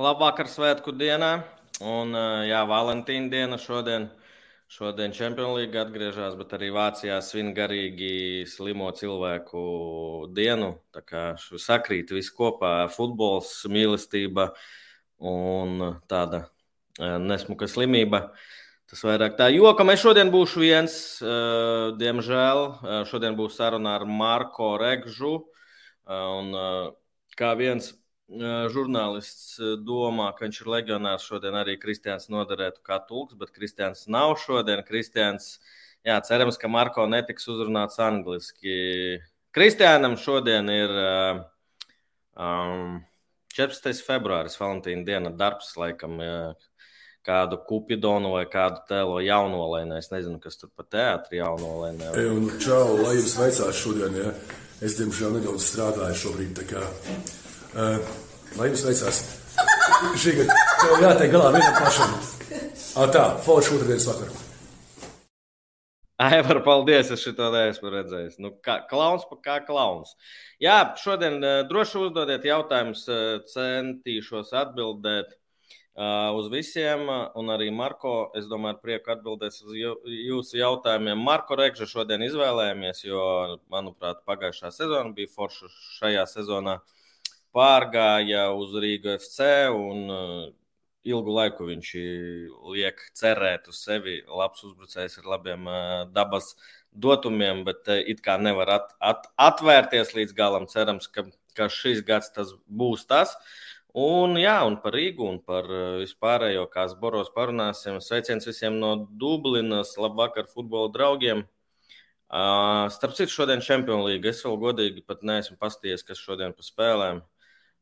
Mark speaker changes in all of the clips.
Speaker 1: Labvakar svētku dienā. Un, jā, Valentīna diena šodien. Šodien Champions League atgriežas, bet arī Vācijā svin garīgi slimo cilvēku dienu. Tā kā sakrīt viss kopā - futbols, mīlestība un tāda nesmuka slimība. Tas vairāk tā joka. Mēs šodien būšu viens, diemžēl. Šodien būs saruna ar Marko Regžu. Un, kā viens žurnālists domā, ka viņš ir legionārs. Šodien arī Kristians noderētu kā tulks, bet Kristians nav šodien. Kristians, jā, cerams, ka Marko netiks uzrunāts angliski. Kristiānam šodien ir um, 14. februāris, Valentīna diena, darbs laikam. Jā. Kādu kupidonu vai kādu tēlo jaunolēnē. Es nezinu, kas tur pa teātri jaunolēnē.
Speaker 2: Vai... Un čau, lai jums veicās šodien, ja? Es, diemžēl, nedaudz strādāju šobrīd, tā kā lai jums veicās. Šī gada tev jātiek galā vienam pašam. Tā, forši otrdienas vakarā.
Speaker 1: Aivar, paldies, es šo neesmu redzējis. Nu, kā klauns, kā klauns. Jā, šodien uh, droši uzdodiet jautājumus, uh, centīšos atbildēt uz visiem. Un arī Marko, es domāju, ar prieku atbildēs uz jūsu jautājumiem. Marko Rekža šodien izvēlējāmies, jo, manuprāt, pagājušā sezona bija forša šajā sezonā. Uh, pārgāja uz Rīgas FC un uh, ilgu laiku viņš liek cerēt uz sevi. Labs uzbrucējs ar labiem uh, dabas dotumiem, bet uh, it kā nevar at, at, atvērties līdz galam. Cerams, ka, ka šis gads tas būs tas. Un, jā, un par Rīgu un par vispārējo, kā Boros parunāsim. Sveiciens visiem no Dublinas, labvakar futbola draugiem. Uh, starp citu, šodien Champions League. Es vēl godīgi pat neesmu pasties, kas šodien pa spēlēm.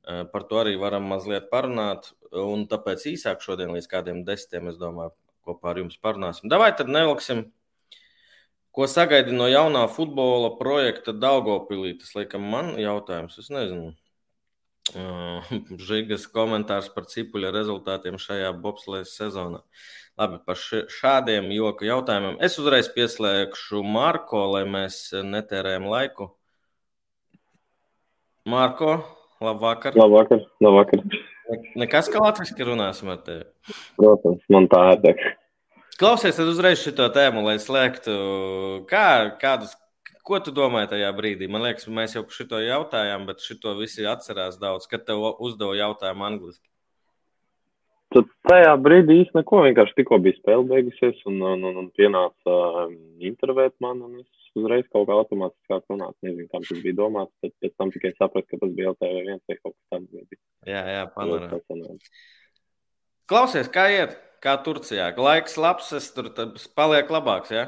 Speaker 1: Par to arī varam mazliet parunāt. Un tāpēc īsāk šodien līdz kādiem desmitiem, es domāju, kopā ar jums parunāsim. Davai tad nevilksim. Ko sagaidi no jaunā futbola projekta Daugopilī? Tas, laikam, man jautājums. Es nezinu. Žigas komentārs par cipuļa rezultātiem šajā bobslēgas sezonā. Labi, par šādiem joku jautājumiem. Es uzreiz pieslēgšu Marko, lai mēs netērējam laiku. Marko, Labvakar.
Speaker 3: Labvakar. Labvakar.
Speaker 1: Nekas, ka latviešu runāsim ar tevi.
Speaker 3: Protams, man tā ir.
Speaker 1: Klausies, tad uzreiz šo tēmu, lai slēgtu. Kā, kādus, ko tu domāji tajā brīdī? Man liekas, mēs jau par šo jautājām, bet šo visi atcerās daudz, kad tev uzdeva jautājumu angliski.
Speaker 3: Tad tajā brīdī īstenībā neko. Vienkārši tikko bija spēle beigusies, un, un, un, un pienāca uh, intervēt man, un es uzreiz kaut kā automātiski sāk runāt. Nezinu, kam tas bija domāts, bet pēc tam tikai sapratu, ka tas bija LTV viens vai kaut kas tāds.
Speaker 1: Jā, jā, panorā. Klausies, kā iet? Kā Turcijā? Laiks labs, es tur paliek labāks, jā?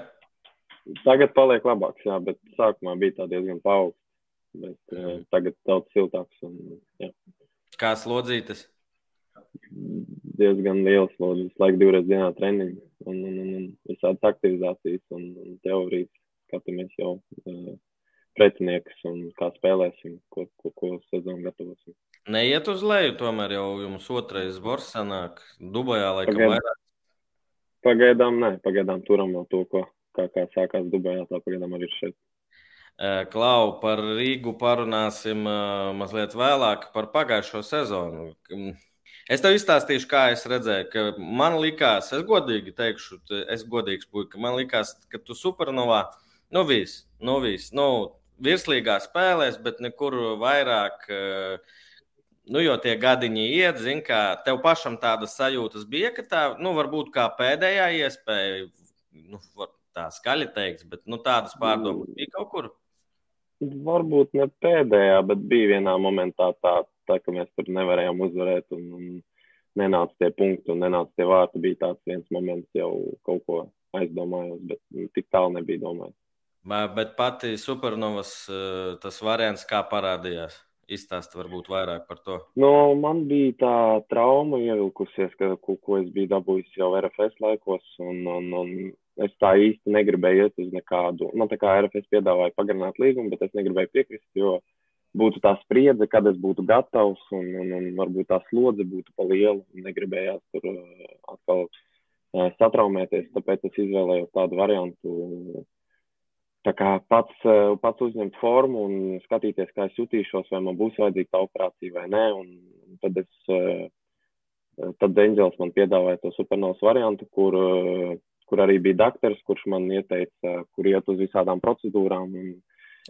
Speaker 3: Tagad paliek labāks, jā, bet sākumā bija tā diezgan paaugsts. Bet mm. uh, tagad daudz siltāks. Un, jā.
Speaker 1: Kā slodzītas?
Speaker 3: Diezgan liels slodzes, laik divreiz dienā treniņi un, un, un, un visādas aktivizācijas un, un teorijas skatāmies jau uh, pretiniekus un kā spēlēsim, ko, ko, ko sezonu gatavosim.
Speaker 1: Neiet uz leju, tomēr jau jums otrais bors sanāk Dubajā, laikam
Speaker 3: Pagaid...
Speaker 1: vairāk.
Speaker 3: Pagaidām, nē, pagaidām turam vēl to, ko, kā, kā sākās Dubajā, tā pagaidām arī šeit.
Speaker 1: Klau, par Rīgu parunāsim mazliet vēlāk par pagājušo sezonu. Es tev izstāstīšu, kā es redzēju, ka man likās, es godīgi teikšu, es godīgs puika, man likās, ka tu supernovā Nu, viss, nu, viss. Nu, virslīgā spēlēs, bet nekur vairāk. Eh, nu, jo tie gadiņi iet, zina, kā tev pašam tādas sajūtas bija, ka tā, nu, varbūt kā pēdējā iespēja, nu, tā skaļi teiks, bet nu, tādas pārdomas bija kaut kur.
Speaker 3: Varbūt ne pēdējā, bet bija vienā momentā tā, tā ka mēs tur nevarējām uzvarēt un, un nenāca tie punkti un nenāca tie vārti. Bija tāds viens moments, jau kaut ko aizdomājos, bet nu, tik tālu nebija domājis.
Speaker 1: Bet pati supernovas eh, tas variants, kā parādījās, izstāst varbūt vairāk par to.
Speaker 3: Nu, man bija tā trauma ievilkusies, ka, ko, ko es biju dabūjis jau RFS laikos, un, un, un es tā īsti negribēju iet uz nekādu. Man tā kā RFS piedāvāja pagarināt līgumu, bet es negribēju piekrist, jo būtu tā spriedze, kad es būtu gatavs, un, un, un varbūt tā slodze būtu pa liela, un negribējās tur uh, atkal uh, satraumēties, tāpēc es izvēlējos tādu variantu tā kā pats, eh, pats uzņemt formu un skatīties, kā es jutīšos, vai man būs vajadzīga tā operācija vai nē. Un tad es uh, tad Angels man piedāvāja to supernovas variantu, kur, kur arī bija doktors, kurš man ieteica, kur iet uz visādām procedūrām. Un,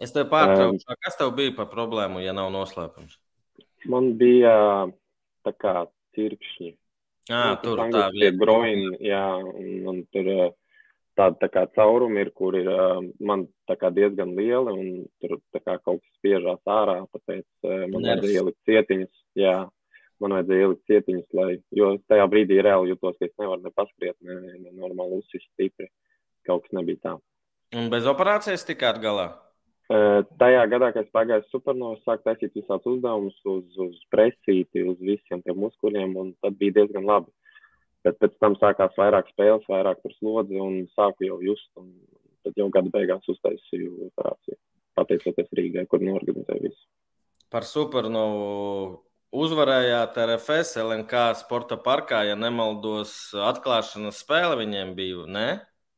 Speaker 1: es tev pārtraucu, um, kas tev bija par problēmu, ja nav noslēpums?
Speaker 3: Man bija tā kā cirkšņi. Nu,
Speaker 1: tur
Speaker 3: tā ir groini, jā, un, un tur tāda tā kā caurumi ir, kur ir man tā kā diezgan lieli, un tur tā kā kaut kas spiežās ārā, tāpēc man vajadzēja ielikt cietiņus, jā, man vajadzēja ielikt cietiņus, lai, jo tajā brīdī reāli jutos, ka es nevaru ne paskriet, ne, ne normāli uzsist stipri, kaut kas nebija tā.
Speaker 1: Un bez operācijas tikāt galā?
Speaker 3: Tajā gadā, kad es pagāju supernovas, sāku taisīt visādus uzdevumus uz, uz presīti, uz visiem tiem muskuļiem, un tad bija diezgan labi. Bet pēc tam sākās vairāk spēles, vairāk tur slodzi, un sāku jau just, un tad jau gada beigās uztaisīju operāciju. Pateicoties Rīgai, kur norganizēju visu.
Speaker 1: Par supernovu uzvarējāt RFS LNK sporta parkā, ja nemaldos, atklāšanas spēle viņiem bija, ne?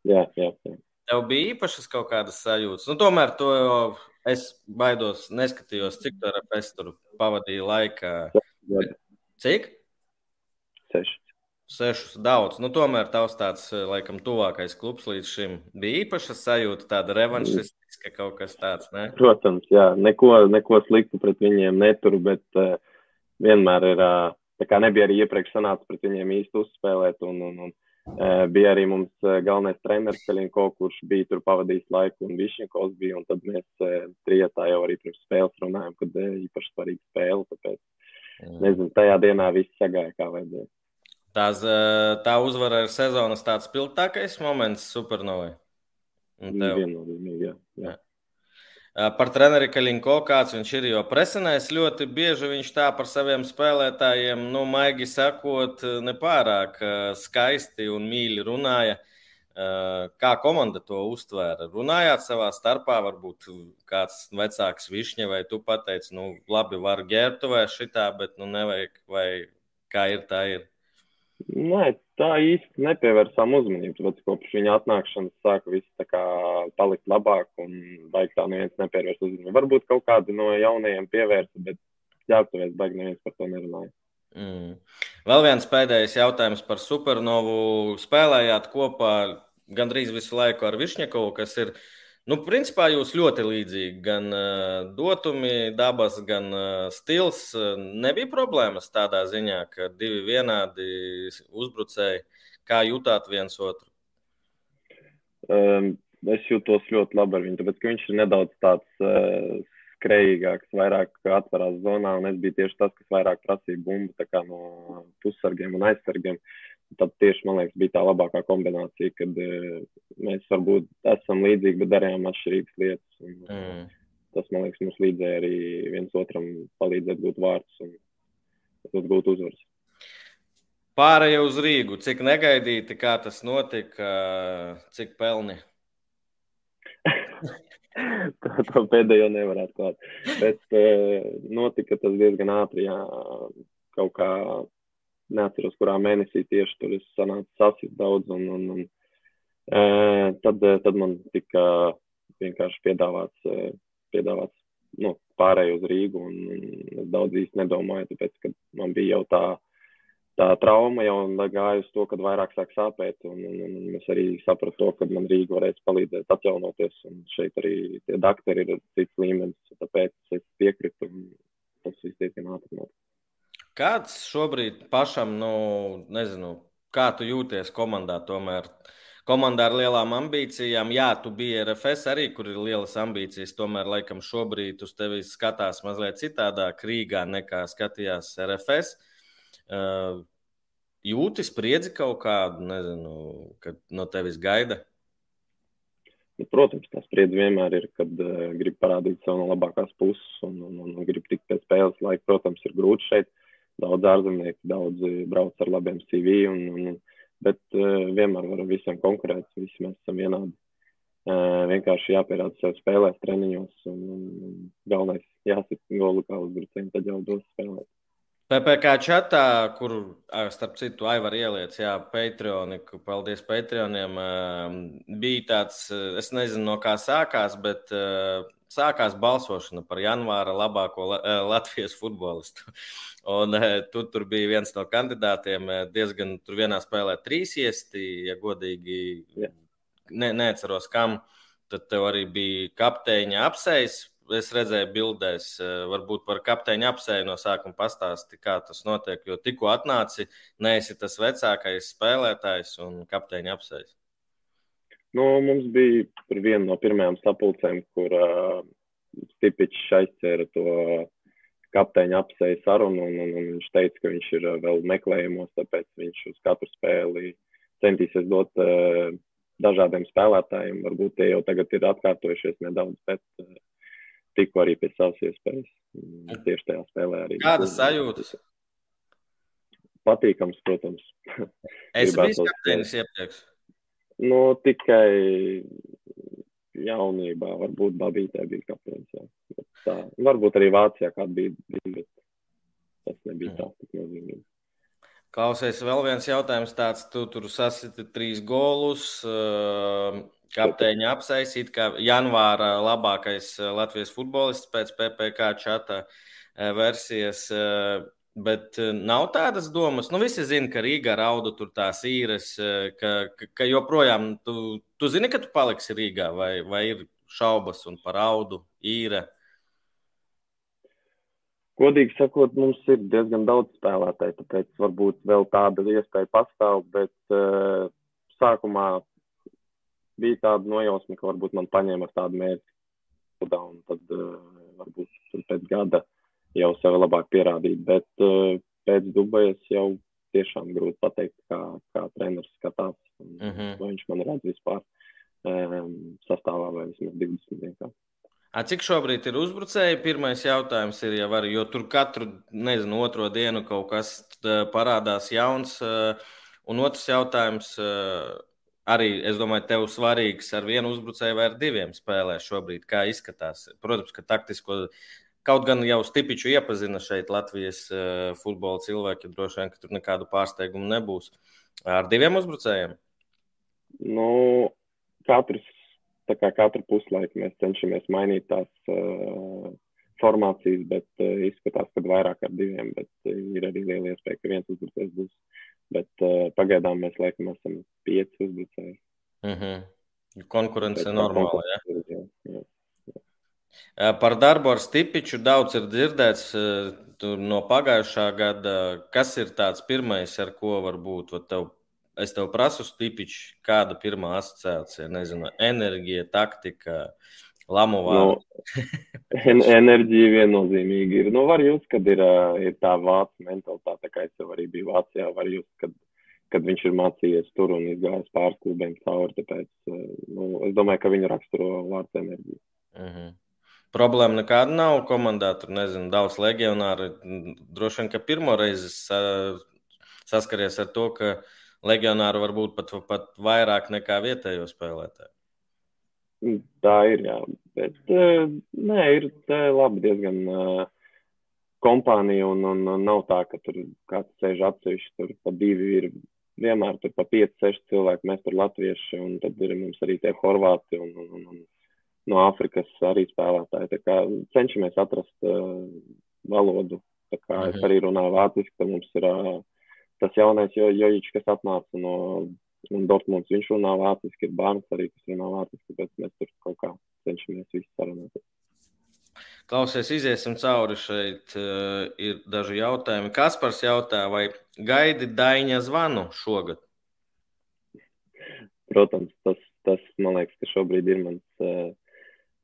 Speaker 3: Jā, jā, jā.
Speaker 1: Tev bija īpašas kaut kādas sajūtas. Nu, tomēr to es baidos, neskatījos, cik tur es tur pavadīju laika. Cik?
Speaker 3: Seši.
Speaker 1: Sešus daudz. Nu, tomēr tavs tāds, laikam, tuvākais klubs līdz šim bija īpaša sajūta, tāda revanšistiska kaut kas tāds. Ne?
Speaker 3: Protams, jā, neko, neko sliktu pret viņiem neturu, bet uh, vienmēr ir, uh, tā kā nebija arī iepriekš sanācis pret viņiem īsti uzspēlēt. Un, un, un, Bija arī mums galvenais treneris Kalinko, kurš bija tur pavadījis laiku, un Višņikovs bija. Un tad mēs trijotā jau arī pirms spēles runājām, kad īpaši svarīga spēle. Tāpēc, nezinu, tajā dienā viss sagāja kā vajadzēja.
Speaker 1: Tās, tā uzvara ir sezonas tāds spilgtākais moments supernovai.
Speaker 3: Viennozīmīgi, jā. jā.
Speaker 1: Par treneri Kalinko, kāds viņš ir, jo presenēs ļoti bieži viņš tā par saviem spēlētājiem, nu, maigi sakot, nepārāk skaisti un mīļi runāja. Kā komanda to uztvēra? Runājāt savā starpā, varbūt kāds vecāks višņa, vai tu pateici, nu, labi, var ģērbtu vai šitā, bet, nu, nevajag, vai kā ir, tā ir.
Speaker 3: Nē, tā īsti nepievērsām uzmanību. Tāpēc kopš viņa atnākšanas sāka viss tā kā palikt labāk un baigi tā neviens nepievērst uzmanību. Varbūt kaut kādi no jaunajiem pievērsa, bet jāaptuvēs baigi neviens par to nerunāja.
Speaker 1: Mm. Vēl viens pēdējais jautājums par supernovu. Spēlējāt kopā gandrīz visu laiku ar Višņakovu, kas ir uh, Nu, principā jūs ļoti līdzīgi. Gan uh, dotumi, dabas, gan uh, stils. Nebija problēmas tādā ziņā, ka divi vienādi uzbrucēji. Kā jutāt viens otru?
Speaker 3: Um, es jūtos ļoti labi ar viņu, tāpēc ka viņš ir nedaudz tāds uh, skrejīgāks, vairāk atverās zonā, un es biju tieši tas, kas vairāk prasīja bumbu no pussargiem un aizsargiem. Uh, tad tieši man liekas, bija tā labākā kombinācija, kad uh, mēs varbūt esam līdzīgi, bet darījām atšķirīgas lietas. Un, mm. Tas man liekas, mums līdzēja arī viens otram palīdzēt gūt vārdus un gūt uzvaras.
Speaker 1: Pārējai uz Rīgu, cik negaidīti, kā tas notika, cik pelni?
Speaker 3: to, to pēdējo nevar atklāt. Bet notika tas diezgan ātri, jā, kaut kā neatceros, kurā mēnesī tieši tur es sanācu sasist daudz, un, un, un e, tad, tad man tika vienkārši piedāvāts, piedāvāts nu, pārēju uz Rīgu, un, un es daudz īsti nedomāju, tāpēc, ka man bija jau tā, tā trauma jau gāja uz to, kad vairāk sāk sāpēt, un, un, un es arī sapratu to, ka man Rīga varēs palīdzēt atjaunoties, un šeit arī tie dakteri ir cits līmenis, tāpēc es piekritu, un tas viss diezgan ātri notika.
Speaker 1: Kāds šobrīd pašam, nu, nezinu, kā tu jūties komandā? Tomēr komandā ar lielām ambīcijām, jā, tu biji RFS arī, kur ir lielas ambīcijas. Tomēr, laikam, šobrīd uz tevi skatās mazliet citādāk Rīgā nekā skatījās RFS. Uh, jūti spriedzi kaut kādu, nezinu, kad no tevis gaida?
Speaker 3: Nu, protams, tā spriedzi vienmēr ir, kad uh, grib parādīt savu no labākās puses un, un, un, un grib tikt pēc spēles laika. Protams, ir grūti šeit. Uh, daudz ārzemnieku, daudz brauc ar labiem CV, un, un, bet uh, vienmēr varam visiem konkurēt, visi mēs esam vienādi. Uh, vienkārši jāpierāda sev spēlēs, treniņos, un, un, un galvenais jāsit golu kā uzbrucējiem, tad jau dos spēlēt.
Speaker 1: PPC čatā, kur, starp citu, Aivar ieliec, jā, Patreoniku, paldies Patreoniem, bija tāds, es nezinu, no kā sākās, bet sākās balsošana par janvāra labāko Latvijas futbolistu. Un tu tur bija viens no kandidātiem, diezgan tur vienā spēlē trīs iesti, ja godīgi ne, neatceros kam. Tad tev arī bija kapteiņa apsejas es redzēju bildēs, varbūt par kapteiņa apsēju no sākuma pastāsti, kā tas notiek. Jo tikko atnāci, neesi tas vecākais spēlētājs un kapteiņa apsējs.
Speaker 3: Nu, mums bija viena no pirmajām sapulcēm, kur uh, Stipičs aizcēra to kapteiņa apsēju sarunu, un, un, un viņš teica, ka viņš ir vēl meklējumos, tāpēc viņš uz katru spēli centīsies dot uh, dažādiem spēlētājiem. Varbūt tie jau tagad ir atkārtojušies nedaudz, bet uh, tikko arī pēc savas iespējas. Tieši tajā spēlē arī.
Speaker 1: Kādas sajūtas?
Speaker 3: Patīkams, protams.
Speaker 1: Es biju kapteinis iepriekš.
Speaker 3: Nu, tikai jaunībā, varbūt Babītē bija kapteinis. Tā, varbūt arī Vācijā kāda bija, bija, bet tas nebija tā tik nozīmīgi.
Speaker 1: Klausies, vēl viens jautājums tāds, tu tur sasiti trīs golus. Uh, Kapteiņa apsaisīt, kā janvāra labākais eh, Latvijas futbolists pēc PPC čata eh, versijas. Eh, bet nav tādas domas, nu visi zina, ka Rīgā raudu tur tās īres, ka, ka, ka joprojām tu, tu zini, ka tu paliksi Rīgā, vai, vai ir šaubas un par raudu īre.
Speaker 3: Godīgi sakot, mums ir diezgan daudz spēlētāju, tāpēc varbūt vēl tāda iespēja pastāv, bet uh, sākumā bija tāda nojausma, ka varbūt man paņēma ar tādu mērķi, un tad uh, varbūt pēc gada jau sevi labāk pierādīt. Bet uh, pēc Dubajas jau tiešām grūti pateikt, kā, kā treneris skatās. Un, uh mhm. -huh. Vai viņš man redz vispār um, sastāvā vai vismaz 20 dienā.
Speaker 1: A, cik šobrīd ir uzbrucēji? Pirmais jautājums ir, ja var, jo tur katru, nezinu, otro dienu kaut kas parādās jauns. Un otrs jautājums, arī, es domāju, tev svarīgs ar vienu uzbrucēju vai ar diviem spēlē šobrīd, kā izskatās. Protams, ka taktisko. Kaut gan jau Stipiču iepazina šeit Latvijas uh, futbola cilvēki, droši vien, ka tur nekādu pārsteigumu nebūs. Ar diviem uzbrucējiem?
Speaker 3: Nu, katrs, tā kā katru puslaiku mēs cenšamies mainīt tās uh, formācijas, bet uh, izskatās, ka vairāk ar diviem, bet ir arī liela iespēja, ka viens uzbrucējs būs Bet uh, pagaidām mēs laikam esam pieci uzbrucēji.
Speaker 1: Mm -hmm. Konkurence ir normāla. Ja? Jā, jā, jā. Par darbu ar Stipiču daudz ir dzirdēts no pagājušā gada. Kas ir tāds pirmais, ar ko var būt? Tev, es tev prasu, Stipiču, kāda pirmā asociācija? Nezinu, enerģija, taktika, lamu vārdu.
Speaker 3: Nu, enerģija viennozīmīgi ir. Nu, var jūs, kad ir, ir tā vācu mentalitāte, kā es jau arī biju Vācijā, var jūs, kad, kad viņš ir mācījies tur un izgājis pāris klubiem cauri. Tāpēc, nu, es domāju, ka viņu raksturo vārds enerģija.
Speaker 1: Uh mhm. -huh. Problēma nekāda nav komandā. Tur nezinu, daudz legionāru. Droši vien, ka pirmo reizi saskaries ar to, ka legionāru var būt pat, pat vairāk nekā vietējo spēlētāju.
Speaker 3: Tā ir, jā. Bet, uh, nē, ir labi diezgan uh, kompānija un, un, nav tā, ka tur kāds sēž atsevišķi, tur pa divi ir vienmēr tur pa 5, 6 cilvēki, mēs tur latvieši, un tad ir mums arī tie horvāti un, un, un, un no Āfrikas arī spēlētāji. Tā kā cenšamies atrast uh, valodu. Tā kā mhm. es arī runāju vāciski, tad mums ir uh, tas jaunais jo, jojičs, kas atnāca no un Dortmunds, viņš runā vāciski, ir bērns arī, kas runā vāciski, tāpēc mēs tur kaut kā cenšamies visi sarunāties.
Speaker 1: Klausies, iziesim cauri šeit. Uh, ir daži jautājumi. Kaspars jautā, vai gaidi Daņa zvanu šogad?
Speaker 3: Protams, tas, tas man liekas, ka šobrīd ir mans uh,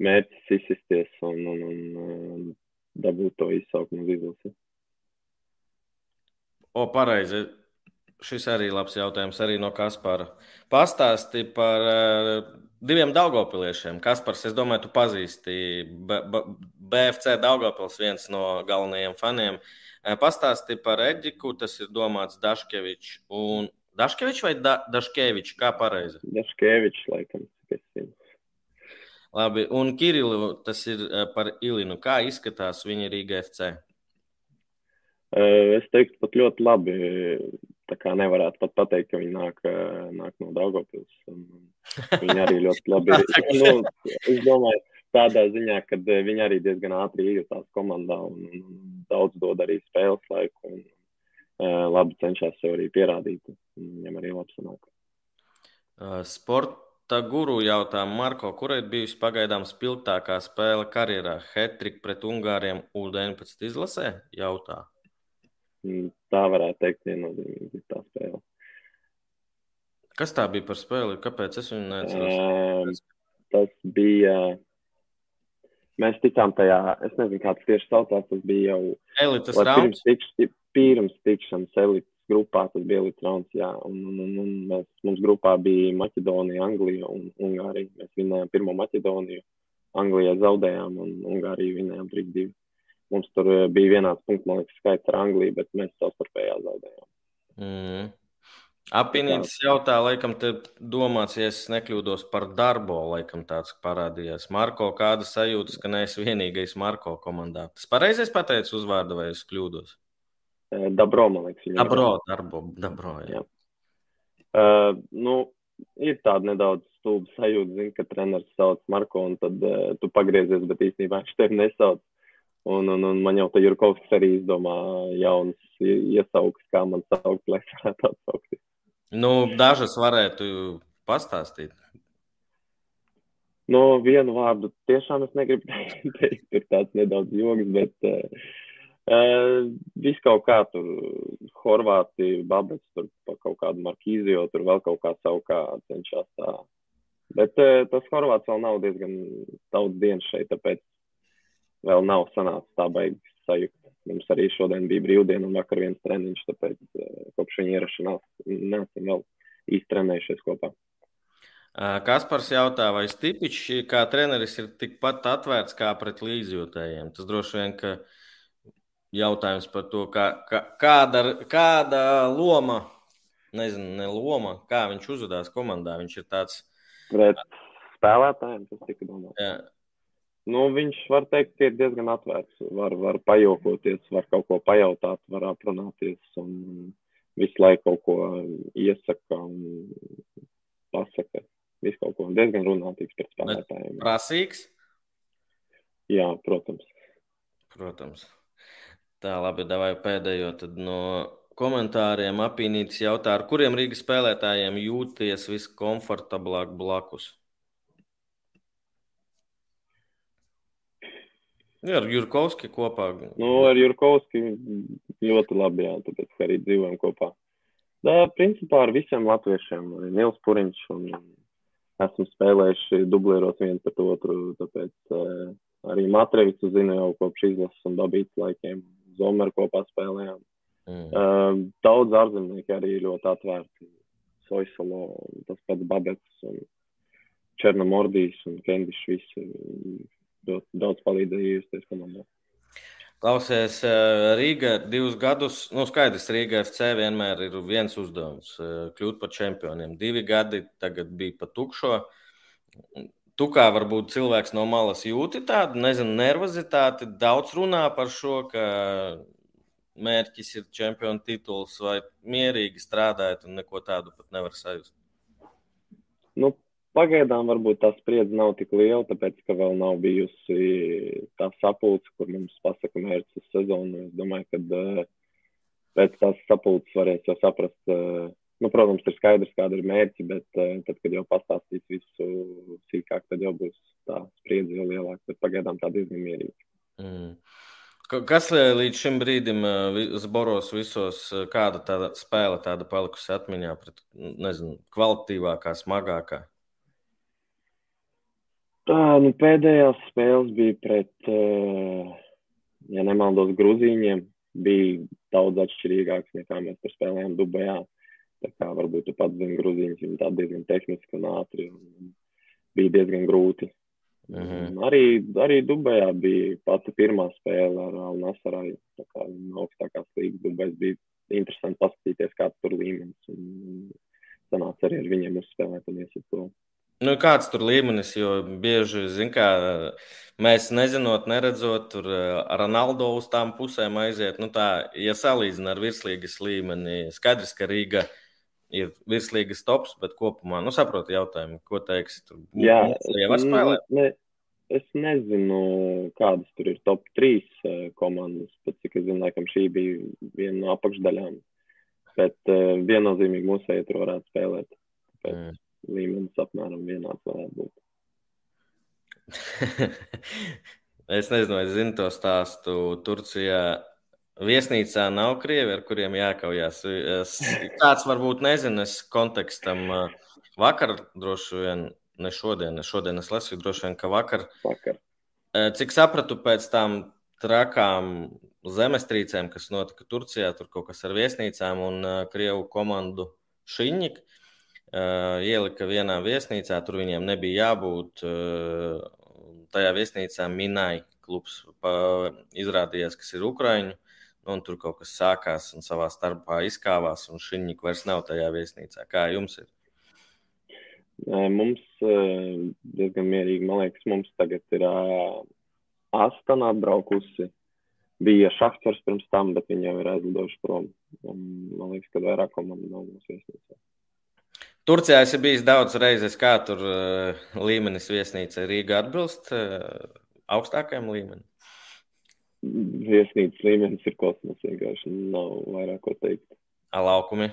Speaker 3: mērķis izsisties un, un, un uh, dabūt to izsaukumu uz izlasi.
Speaker 1: O, pareizi. Šis arī labs jautājums, arī no Kaspara. Pastāsti par uh, diviem Daugopiliešiem. Kaspars, es domāju, tu pazīsti B B BFC Daugopils, viens no galvenajiem faniem. Uh, pastāsti par Edģiku, tas ir domāts Daškevičs. Un Daškevičs vai da Daškevičs, kā pareizi?
Speaker 3: Daškevičs, laikam, es zinu.
Speaker 1: Labi, un Kirillu, tas ir uh, par Ilinu. Kā izskatās viņa Rīga FC?
Speaker 3: Es teiktu, pat ļoti labi. Tā kā nevarētu pat pateikt, ka viņi nāk, nāk no Daugopils. Viņi arī ļoti labi ir. nu, es domāju, tādā ziņā, ka viņi arī diezgan ātri iejutās komandā un, un daudz dod arī spēles laiku. Un, uh, labi cenšas sev arī pierādīt. Viņam arī labi sanāk.
Speaker 1: Sporta guru jautā Marko, kura ir bijusi pagaidām spilgtākā spēle karjerā? Hetrik pret Ungāriem U19 izlasē? Jautā.
Speaker 3: Tā varētu teikt, viennozīmīgi tā spēle.
Speaker 1: Kas tā bija par spēli? Kāpēc es viņu neatceros?
Speaker 3: Uh, tas bija. Mēs tikām tajā, es nezinu, kā tas tieši saucās. Tas bija jau
Speaker 1: elites rauns.
Speaker 3: Pirms, tikš, pirms tikšanas elites grupā, tas bija elites rauns, jā. Un, un, un, un mēs, mums grupā bija Maķedonija, Anglija un Ungārija. Mēs vinējām pirmo Maķedoniju, Anglijai zaudējām un Ungāriju vinējām 3-2. Mums tur eh, bija vienāds punkts, man liekas, skaits ar Angliju, bet mēs savstarpējā zaudējām.
Speaker 1: Mm. Apinītis jautā, laikam, te domāts, ja es nekļūdos par darbo, laikam tāds parādījās. Marko, kāda sajūtas, ka neesi vienīgais Marko komandā? Tas pareizais pateicis uzvārdu vai es kļūdos?
Speaker 3: Dabro, man liekas.
Speaker 1: Dabro, darbo, dabro, jā. jā.
Speaker 3: Uh, nu, ir tāda nedaudz stulba sajūta, zin, ka treneris sauc Marko, un tad uh, tu pagriezies, bet īstenībā viņš tevi nesauc. Un, un, un man jau tā Jurkovs arī izdomā jaunas iesaukas, kā man saukt, lai varētu atsaukt.
Speaker 1: Nu, dažas varētu pastāstīt.
Speaker 3: Nu, vienu vārdu tiešām es negribu teikt, tur tāds nedaudz joks, bet uh, uh, viss kaut kā tur Horvātija, Babets, tur pa kaut kādu Markīziju, tur vēl kaut kā savu kā cenšas tā. Bet uh, tas Horvāts vēl nav diezgan daudz dienas šeit, tāpēc vēl nav sanācis tā beigas sajūta. Mums arī šodien bija brīvdiena un vakar viens treniņš, tāpēc eh, kopš viņa ierašanās neesam vēl īsti trenējušies kopā.
Speaker 1: Kaspars jautā, vai Stipičs kā treneris ir tikpat atvērts kā pret līdzjūtējiem? Tas droši vien, ka jautājums par to, kā, kā, kāda, kāda loma, nezinu, ne loma, kā viņš uzvedās komandā. Viņš ir tāds.
Speaker 3: Pret spēlētājiem tas tika domāts. Nu, viņš var teikt, ir diezgan atvērts. Var, var pajokoties, var kaut ko pajautāt, var aprunāties un visu laiku kaut ko iesaka un pasaka. Visu kaut ko diezgan runātīgs pret spēlētājiem.
Speaker 1: Prasīgs?
Speaker 3: Jā, protams.
Speaker 1: Protams. Tā, labi, davai pēdējo tad no komentāriem apīnītis jautā, ar kuriem Rīgas spēlētājiem jūties viskomfortablāk blakus? Jā, ar Jurkovski kopā.
Speaker 3: Nu, ar Jurkovski ļoti labi, jā, tāpēc arī dzīvojam kopā. Tā, principā ar visiem latviešiem. Nils Puriņš un esmu spēlējuši dublēros viens pret otru, tāpēc uh, arī Matrevicu zinu jau kopš izlases un dabītas laikiem. Zomeru kopā spēlējām. Mm. Uh, daudz ārzemnieki arī ļoti atvērti. Soisalo, tas pats Babets un Černomordijs un Kendišs visi daudz palīdzēja iesties komandā.
Speaker 1: Klausies, eh, Rīga divus gadus, nu skaidrs, Rīga FC vienmēr ir viens uzdevums eh, - kļūt par čempioniem. Divi gadi tagad bija pa tukšo. Tu kā varbūt cilvēks no malas jūti tādu, nezinu, nervozitāti, daudz runā par šo, ka mērķis ir čempionu tituls vai mierīgi strādājot un neko tādu pat nevar sajust.
Speaker 3: Nu, Pagaidām varbūt tā spriedze nav tik liela, tāpēc, ka vēl nav bijusi tā sapulce, kur mums pasaka mērķis uz sezonu. Es domāju, ka uh, pēc tās sapulces varēs jau saprast, uh, nu, protams, ir skaidrs, kāda ir mērķi, bet uh, tad, kad jau pastāstīs visu sīkāk, tad jau būs tā spriedze jau lielāka, bet pagaidām tā diezgan mierīga.
Speaker 1: Mm. Kas līdz šim brīdim Zboros visos, kāda tāda spēle tāda palikusi atmiņā pret, nezinu, kvalitatīvākā, smagākā?
Speaker 3: Tā, nu, pēdējās spēles bija pret, uh, ja nemaldos, Grūzīņiem. Bija daudz atšķirīgāks nekā mēs tur spēlējām Dubajā. Tā kā varbūt tu pats zini, Grūzīņas viņi tā diezgan tehniski un ātri. Un bija diezgan grūti. Uh mhm. -huh. Arī, arī Dubajā bija pati pirmā spēle ar Alnasarai. Tā kā no augstākās līgas Dubajas bija interesanti paskatīties, kāds tur līmenis. Un sanāca arī ar viņiem uzspēlēt un iesiet to.
Speaker 1: Nu, kāds tur līmenis, jo bieži, zin, kā mēs nezinot, neredzot, tur ar Ronaldo uz tām pusēm aiziet. Nu, tā, ja salīdzina ar virslīgas līmeni, skaidrs, ka Rīga ir virslīgas tops, bet kopumā, nu, saprotu jautājumu, ko teiksi. Tur
Speaker 3: Jā, spēlēt. Ne, es nezinu, kādas tur ir top 3 komandas. Pat cik es zinu, laikam šī bija viena no apakšdaļām. Bet uh, viennozīmīgi mūsu tur varētu spēlēt. Tāpēc mm. Līmenis apmēram vienāds varētu būt.
Speaker 1: es nezinu, vai zinu to stāstu. Turcijā viesnīcā nav krievi, ar kuriem jākaujās. Es, kāds varbūt nezina, es kontekstam vakar droši vien ne šodien, ne šodien es lasīju, droši vien, ka vakar.
Speaker 3: vakar.
Speaker 1: Cik sapratu pēc tam trakām zemestrīcēm, kas notika Turcijā, tur kaut kas ar viesnīcām un uh, Krievu komandu Šiņik. Ielika vienā viesnīcā, tur viņiem nebija jābūt. Tajā viesnīcā Minai klubs pa, izrādījās, kas ir Ukraiņu. Nu, un tur kaut kas sākās un savā starpā izkāvās, un šī vairs nav tajā viesnīcā. Kā jums ir?
Speaker 3: Mums diezgan mierīgi, man liekas, mums tagad ir Astana atbraukusi. Bija Šachtors pirms tam, bet viņi jau ir aizlidojuši prom. Un, man liekas, ka vairāk komandu nav mūsu viesnīcā.
Speaker 1: Turcijā es biju daudz reizes, kā tur uh, līmenis viesnīca Rīga atbilst uh, augstākajam līmenim.
Speaker 3: Viesnīcas līmenis ir kosmos, vienkārši nav vairāk ko teikt.
Speaker 1: A laukumi?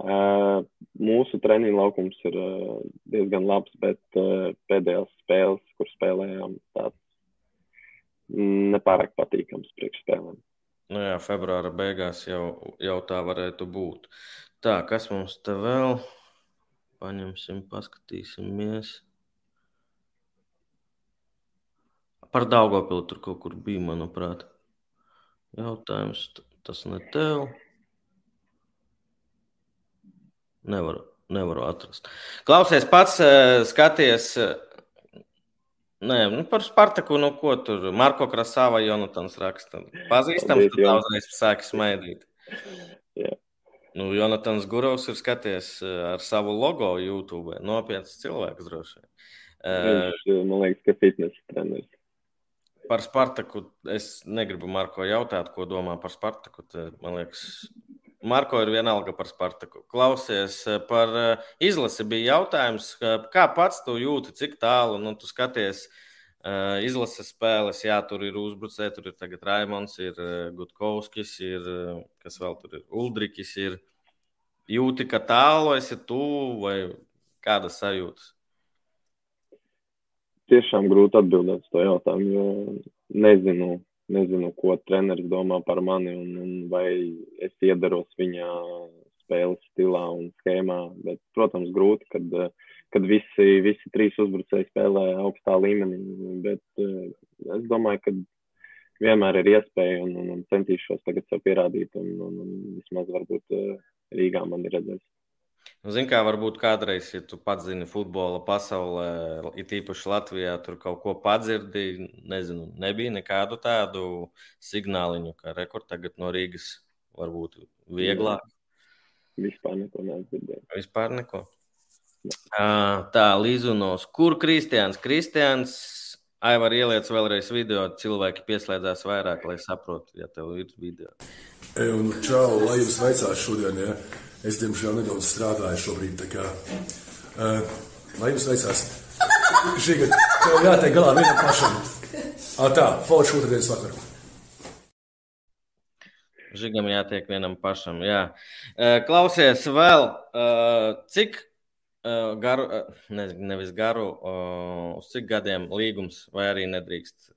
Speaker 3: Uh, mūsu treniņa laukums ir uh, diezgan labs, bet uh, pēdējās spēles, kur spēlējām, tāds nepārāk patīkams priekšspēlēm.
Speaker 1: Nu jā, februāra beigās jau, jau tā varētu būt. Tā, kas mums te vēl? Paņemsim, paskatīsimies. Par Daugopilu tur kaut kur bija, manuprāt. Jautājums, tas ne tev. Nevaru, nevaru atrast. Klausies, pats uh, skaties. Nē, nu par Spartaku, nu ko tur Marko Krasāva, Jonatans raksta. Pazīstams, tad daudzreiz sāki smaidīt.
Speaker 3: Jā.
Speaker 1: Nu, Jonatans Gurovs ir skaties ar savu logo YouTube. Nopietns cilvēks droši vien.
Speaker 3: Viņš, man liekas, ka fitness treneris.
Speaker 1: Par Spartaku es negribu Marko jautāt, ko domā par Spartaku. Te, man liekas, Marko ir vienalga par Spartaku. Klausies, eh, par eh, izlasi bija jautājums, kā pats tu jūti, cik tālu nu, tu skaties izlases spēles. Jā, tur ir uzbrucēji, tur ir tagad Raimons, ir Gutkovskis, ir kas vēl tur ir Uldrikis. Ir. Jūti, ka tālu esi tu vai kādas sajūtas?
Speaker 3: Tiešām grūti atbildēt uz to jautājumu, jo nezinu, nezinu, ko treneris domā par mani un, un vai es iedaros viņa spēles stilā un schēmā. Bet, protams, grūti, kad, kad visi, visi trīs uzbrucēji spēlē augstā līmenī. Bet es domāju, ka vienmēr ir iespēja un, un, un centīšos tagad sev pierādīt. Un, un, un vismaz varbūt Rīgā man ir redzēts.
Speaker 1: Nu, Zini, kā varbūt kādreiz, ja tu pats zini futbola pasaulē, it īpaši Latvijā, tur kaut ko padzirdi, nezinu, nebija nekādu tādu signāliņu, ka rekord tagad no Rīgas varbūt vieglāk.
Speaker 3: Vispār neko nedzirdēju.
Speaker 1: Vispār neko. Tā, Līzunos. Kur Kristians? Kristians, Aivar ieliec vēlreiz video, cilvēki pieslēdzās vairāk, lai saprotu, ja tev ir video.
Speaker 2: E, un čau, lai jums veicās šodien, ja? Es, diemžēl, nedaudz strādāju šobrīd. Kā, uh, lai jums veicās. Šī gada tev jātiek galā vienam pašam. À, tā, forši otrdienas vakarā.
Speaker 1: Žigam jātiek vienam pašam. Jā. Klausies vēl, cik garu, ne, nevis garu, uz cik gadiem līgums vai arī nedrīkst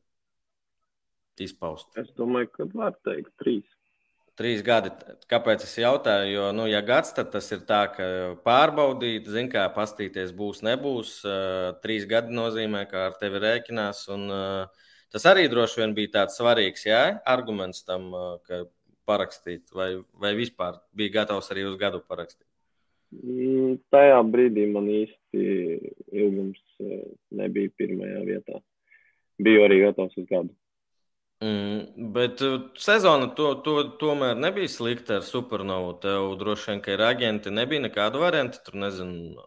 Speaker 1: izpaust?
Speaker 3: Es domāju, ka var teikt trīs.
Speaker 1: Trīs gadi. Kāpēc es jautāju? Jo, nu, ja gads, tad tas ir tā, ka pārbaudīt, zin, kā pastīties būs, nebūs. Uh, trīs gadi nozīmē, ka ar tevi rēķinās. Un, uh, tas arī droši vien bija tāds svarīgs jā, arguments tam, uh, ka parakstīt, vai, vai vispār bija gatavs arī uz gadu parakstīt.
Speaker 3: Mm, tajā brīdī man īsti ilgums nebija pirmajā vietā. Biju arī gatavs uz gadu.
Speaker 1: Mm, bet uh, sezona to, to, tomēr nebija slikta ar supernovu. Tev droši vien, ka ir aģenti, nebija nekādu variantu. Tur nezinu,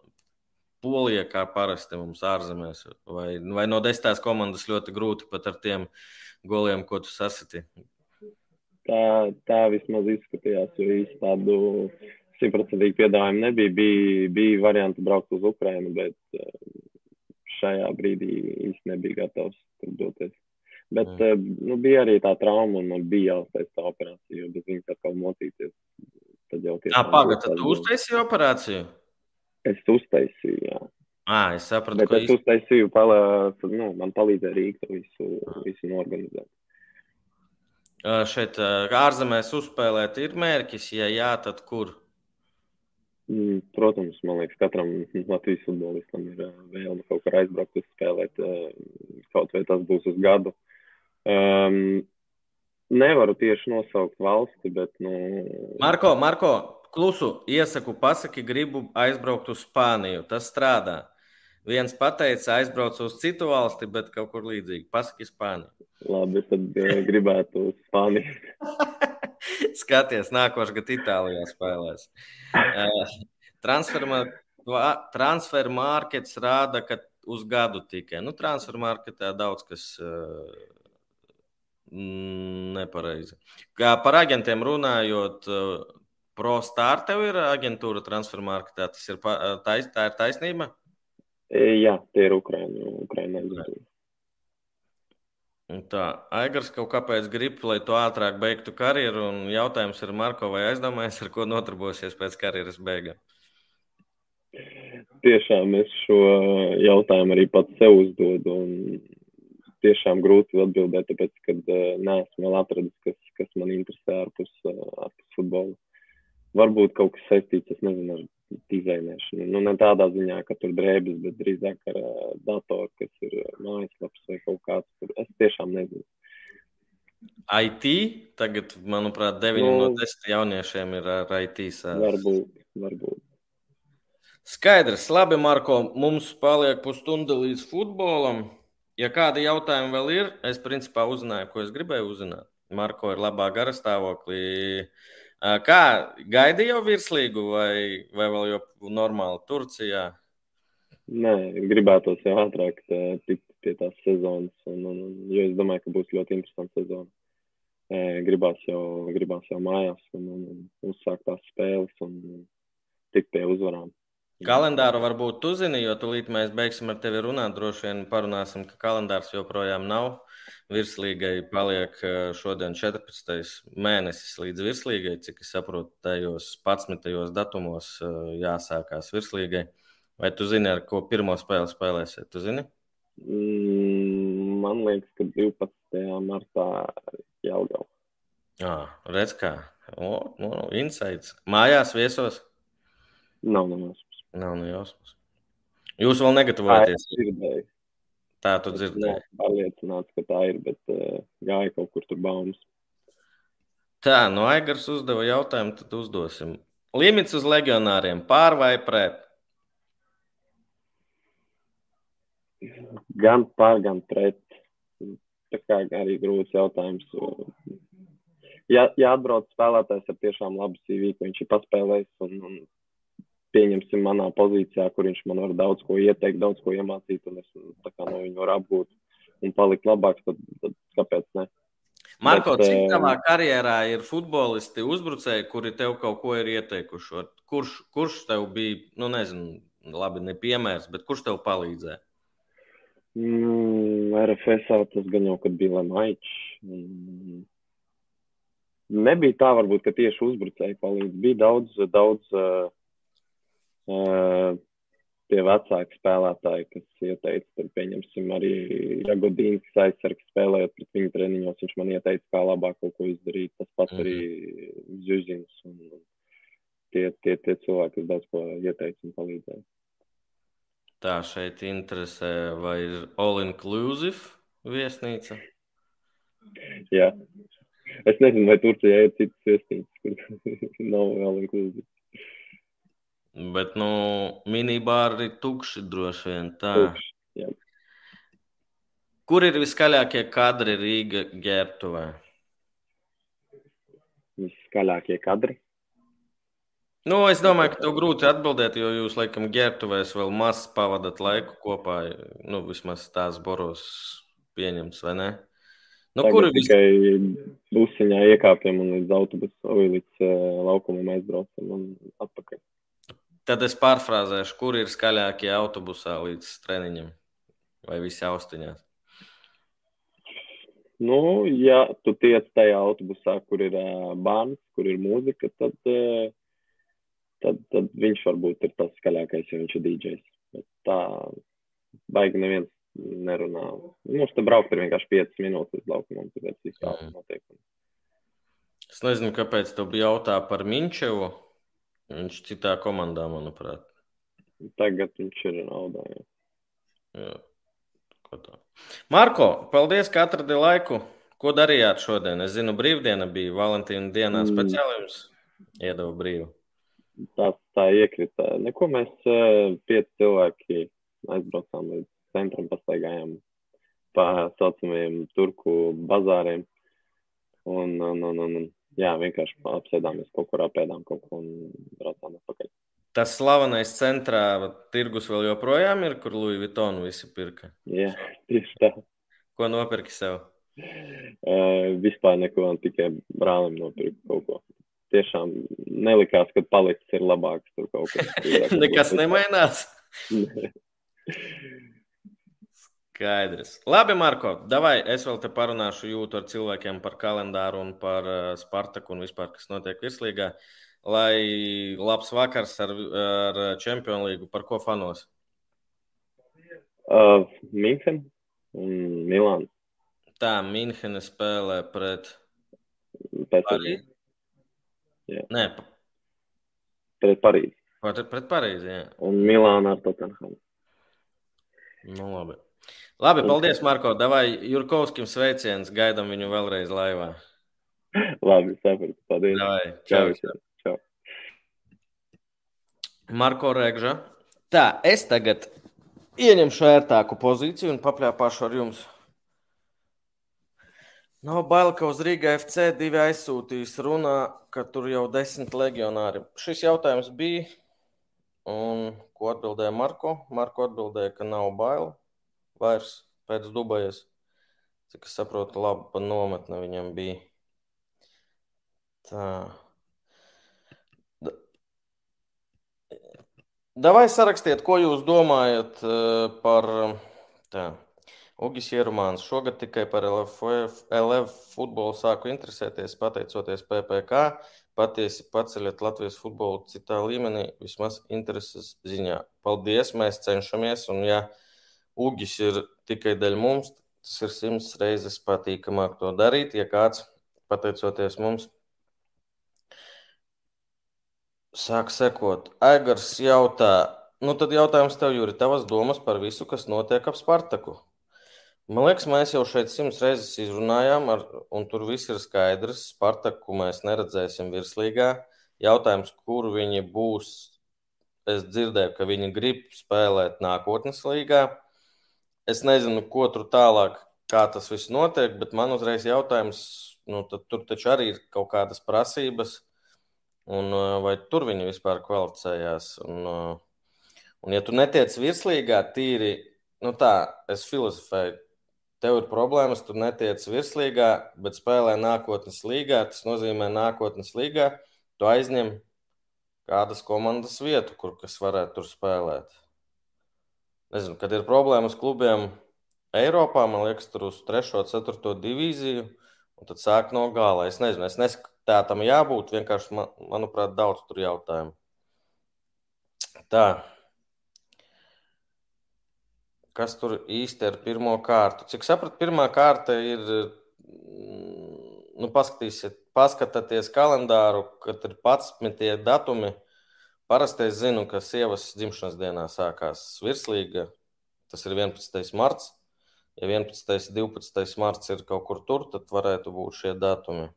Speaker 1: Polija kā parasti mums ārzemēs, vai, vai no desmitās komandas ļoti grūti pat ar tiem goliem, ko tu sasiti.
Speaker 3: Tā, tā vismaz izskatījās, jo īsti tādu simtprocentīgu piedāvājumu nebija. Bija, bija varianti braukt uz Ukrajinu, bet uh, šajā brīdī īsti nebija gatavs tur doties. Bet mm. nu, bija arī tā trauma, un man bija jāuztais tā operācija, jo bez viņas atkal mocīties. Tad jau
Speaker 1: tiešām. Pagaid, tad tu uztaisīji operāciju?
Speaker 3: Es uztaisīju, jā.
Speaker 1: À, es sapratu,
Speaker 3: Bet es īsti... uztaisīju, palā, nu, man palīdzēja Rīga visu, visu norganizēt.
Speaker 1: Šeit ārzemēs uzspēlēt ir mērķis, ja jā, tad kur?
Speaker 3: Mm, protams, man liekas, katram Latvijas futbolistam ir vēlme kaut kur aizbraukt uz spēlēt, kaut vai tas būs uz gadu. Um, nevaru tieši nosaukt valsti, bet. Nu...
Speaker 1: Marko, Marko, klusu, iesaku, pasaki, gribu aizbraukt uz Spāniju. Tas strādā. Viens pateica, aizbrauc uz citu valsti, bet kaut kur līdzīgi. Pasaki, Spāniju.
Speaker 3: Labi, tad uh, gribētu uz Spāniju.
Speaker 1: Skaties, nākošais gads Itālijā spēlēs. Uh, transfer markets rāda, ka uz gadu tikai. Nu, transfer marketā daudz kas uh, nepareizi. Kā par agentiem runājot, uh, pro star tev ir aģentūra transfer marketā. Tas ir, tais, tā ir taisnība?
Speaker 3: E, jā, tie ir Ukraiņu, aizsardzība.
Speaker 1: Tā, Aigars kaut kāpēc grib, lai tu ātrāk beigtu karjeru, un jautājums ir, Marko, vai aizdomājies, ar ko notarbosies pēc karjeras beigām?
Speaker 3: Tiešām es šo jautājumu arī pats sev uzdodu, un tiešām grūti atbildēt, tāpēc, ka uh, neesmu vēl atradis, kas, kas man interesē ārpus, uh, ārpus futbola. Varbūt kaut kas saistīts, es nezinu, ar dizainēšanu. Nu, ne tādā ziņā, ka tur drēbes, bet drīzāk ar uh, datoru, kas ir mājaslaps vai kaut kāds. Tur. Es tiešām nezinu.
Speaker 1: IT tagad, manuprāt, 9 nu, no 10 jauniešiem ir ar IT sēdes.
Speaker 3: Varbūt, varbūt.
Speaker 1: Skaidrs, labi, Marko, mums paliek pusstunda līdz futbolam. Ja kādi jautājumi vēl ir, es principā uzzināju, ko es gribēju uzzināt. Marko ir labā garastāvoklī. Uh, Kā gaidīja jau virslīgu vai, vai vēl jau normāli Turcijā?
Speaker 3: Nē, gribētos jau ātrāk tikt pie tās sezonas, un, un, un, jo es domāju, ka būs ļoti interesanta sezona. Gribās jau, gribās jau mājās un, un, un uzsākt tās spēles un tikt pie uzvarām.
Speaker 1: Kalendāru varbūt tu zini, jo tūlīt mēs beigsim ar tevi runāt. Droši vien parunāsim, ka kalendārs joprojām nav virslīgai paliek eh, šodien 14. mēnesis līdz virslīgai, cik es saprotu, tajos 11. datumos eh, jāsākās virslīgai. Vai tu zini, ar ko pirmo spēli spēlēsiet? Tu zini?
Speaker 3: Mm, man liekas, ka 12. martā Jelgava.
Speaker 1: Ah, redz kā. O, no, insights. Mājās viesos?
Speaker 3: Nav jausmas.
Speaker 1: Nav no jausmas. Jūs vēl negatavojaties? Tā tu dzirdēji.
Speaker 3: Pārliecināts, ka tā ir, bet uh, gāja kaut kur tur baumas.
Speaker 1: Tā, no Aigars uzdeva jautājumu, tad uzdosim. Limits uz legionāriem pār vai pret?
Speaker 3: Gan pār, gan pret. Tā kā arī grūts jautājums. Ja, ja atbrauc spēlētājs ar tiešām labu CV, ko viņš ir paspēlējis un, un pieņemsim, manā pozīcijā, kur viņš man var daudz ko ieteikt, daudz ko iemācīt, un es no viņa varu apgūt un palikt labāks, tad, tad kāpēc ne?
Speaker 1: Marko, Bet, cik tavā karjerā ir futbolisti, uzbrucēji, kuri tev kaut ko ir ieteikuši? Kurš, kurš tev bija, nu nezinu, labi, ne piemērs, bet kurš tev palīdzēja?
Speaker 3: Mm, RFS tas gan jau, kad bija Lemaičs. Mm, nebija tā, varbūt, ka tieši uzbrucēji palīdz. Bija daudz, daudz uh, tie vecāki spēlētāji, kas ieteica, tad pieņemsim arī Jagodīns aizsargs spēlējot pret viņu treniņos, viņš man ieteica, kā labāk kaut ko izdarīt. Tas pats arī Zuzins un tie, tie, tie cilvēki, kas daudz ko ieteica un palīdzēja.
Speaker 1: Tā šeit interesē, vai ir all-inclusive viesnīca?
Speaker 3: Jā. Es nezinu, vai Turcijā ir citas viesnīcas, kur nav all-inclusive.
Speaker 1: Bet, nu, minibāri ir tukši droši vien tā.
Speaker 3: Tukši, jā.
Speaker 1: Kur ir viskaļākie kadri Rīga ģērbtuvē?
Speaker 3: Viskaļākie kadri?
Speaker 1: Nu, es domāju, ka tev grūti atbildēt, jo jūs, laikam, ģērbtuvēs vēl maz pavadat laiku kopā. Nu, vismaz tās boros pieņems, vai ne?
Speaker 3: Nu, Tagad kur ir tikai busiņā iekāpjam un līdz autobusu līdz uh, laukumam aizbraucam un atpakaļ.
Speaker 1: Tad es pārfrāzēšu, kur ir skaļākie autobusā līdz treniņam. vai visi austiņās?
Speaker 3: Nu, ja tu tiec tajā autobusā, kur ir uh, bērns, kur ir mūzika, tad, uh, tad, tad viņš varbūt ir tas skaļākais, ja viņš ir DJs. Bet tā baigi neviens nerunā. Mums te braukt ir vienkārši 5 minūtes uz laukumam, tāpēc viss tā
Speaker 1: Mhm.
Speaker 3: notiek.
Speaker 1: Es nezinu, kāpēc bija jautā par Minčevu. Viņš citā komandā, manuprāt.
Speaker 3: Tagad viņš ir naudā. Jā.
Speaker 1: Jā. Marko, paldies, ka atradi laiku. Ko darījāt šodien? Es zinu, brīvdiena bija Valentīna dienā
Speaker 3: Mm.
Speaker 1: speciāli jums iedeva brīvu.
Speaker 3: Tā, tā iekrita. Neko mēs eh, pieci cilvēki aizbraucām līdz centram, pastaigājām pa saucamajiem turku bazāriem. Un, un, un, un, un jā, vienkārši apsēdāmies kaut kur apēdām kaut ko un braucām atpakaļ.
Speaker 1: Tas slavenais centrā tirgus vēl joprojām ir, kur Louis Vuitton visi pirka.
Speaker 3: Jā, tieši tā.
Speaker 1: Ko nopirki sev?
Speaker 3: Uh, vispār neko, tikai brālim nopirkt kaut ko. Tiešām nelikās, ka palicis ir labāks tur kaut kas.
Speaker 1: Nekas nemainās. Skaidrs. Labi, Marko, davai, es vēl te parunāšu jūtu ar cilvēkiem par kalendāru un par uh, Spartaku un vispār, kas notiek virslīgā. Lai labs vakars ar, ar Čempionu līgu, par ko fanos?
Speaker 3: uh, Minhen un Milāns.
Speaker 1: Tā, Minhene spēlē pret Parīzi. Nē,
Speaker 3: pret Parīzi.
Speaker 1: pret, pret Parīzi. Jā.
Speaker 3: Un Milāna ar Tottenhamu.
Speaker 1: Nu, labi. Labi, paldies, Marko. Davai Jurkovskim sveiciens. Gaidām viņu vēlreiz laivā.
Speaker 3: Labi, sapratu. Paldies.
Speaker 1: Davai,
Speaker 3: Čau.
Speaker 1: čau.
Speaker 3: Čau.
Speaker 1: Marko Rēgža. Tā, es tagad ieņemšu ērtāku pozīciju un papļāpāšu ar jums. Nav bail, ka uz Rīgā FC divi aizsūtīs runā, ka tur jau desmit legionāri. Šis jautājums bija, un ko atbildēja Marko? Marko atbildēja, ka nav bail vairs pēc Dubajas. Cik es saprotu, laba nometne viņam bija. Tā. Davai sarakstiet, ko jūs domājat eh, par tā. Ugis Jerumāns. Šogad tikai par LFF, LF futbolu sāku interesēties, pateicoties PPK. Patiesi paceļat Latvijas futbolu citā līmenī, vismaz intereses ziņā. Paldies, mēs cenšamies, un ja Ugis ir tikai dēļ mums, tas ir simts reizes patīkamāk to darīt, ja kāds, pateicoties mums, sāk sekot. Aigars jautā, nu tad jautājums tev, Juri, tavas domas par visu, kas notiek ap Spartaku. Man liekas, mēs jau šeit simts reizes izrunājām, ar, un tur viss ir skaidrs. Spartaku mēs neredzēsim virslīgā. Jautājums, kur viņi būs, es dzirdēju, ka viņi grib spēlēt nākotnes līgā. Es nezinu, ko tur tālāk, kā tas viss notiek, bet man uzreiz jautājums, nu, tur taču arī ir kaut kādas prasības. Un, vai tur viņi vispār kvalificējās? Un, un ja tu netiec virslīgā, tīri, nu tā, es filozofēju, tev ir problēmas, tu netiec virslīgā, bet spēlē nākotnes līgā. Tas nozīmē, nākotnes līgā tu aizņem kādas komandas vietu, kur kas varētu tur spēlēt. Nezinu, kad ir problēmas klubiem Eiropā, man liekas, tur uz 3. un 4. divīziju, un tad sāk no gala. Es nezinu, es nesaku, tā tam jābūt. Vienkārši, man, manuprāt, daudz tur jautājumu. Tā. Kas tur īsti ir pirmo kārtu? Cik sapratu, pirmā kārta ir, nu, paskatīsiet, paskatieties kalendāru, kad ir 11 datumi. Parasti es zinu, ka sievas dzimšanas dienā sākās virslīga. Tas ir 11. marts. Ja 11. un 12. marts ir kaut kur tur, tad varētu būt šie datumi.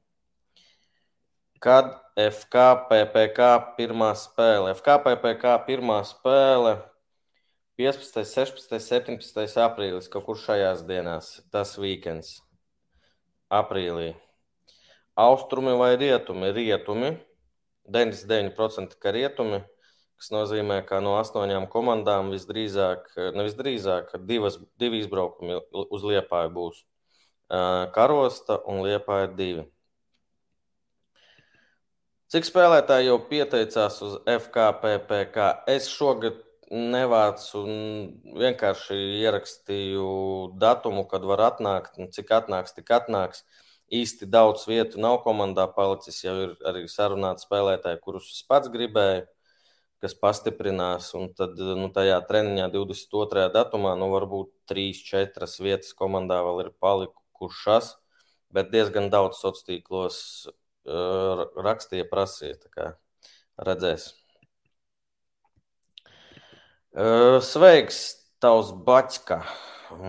Speaker 1: Kad FKPPK pirmā spēle? FKPPK pirmā spēle 15, 16, 17 aprīlis, kaut kur šajās dienās, tas weekends. Aprīlī. Austrumi vai rietumi? Rietumi. 99% ka rietumi, kas nozīmē, ka no astoņām komandām visdrīzāk, nevis drīzāk, divas, divi izbraukumi uz Liepāju būs. Karosta un Liepāja divi. Cik spēlētāji jau pieteicās uz FKPPK? Es šogad nevācu vienkārši ierakstīju datumu, kad var atnākt, un cik atnāks, tik atnāks. Īsti daudz vietu nav komandā palicis. Jau ir arī sarunāti spēlētāji, kurus es pats gribēju, kas pastiprinās. Un tad nu, tajā treniņā 22. datumā nu, varbūt 3-4 vietas komandā vēl ir palikušas, bet diezgan daudz sociālos tīklos uh, rakstīja, prasīja. Redzēsim. Sveiks, tavs baķka.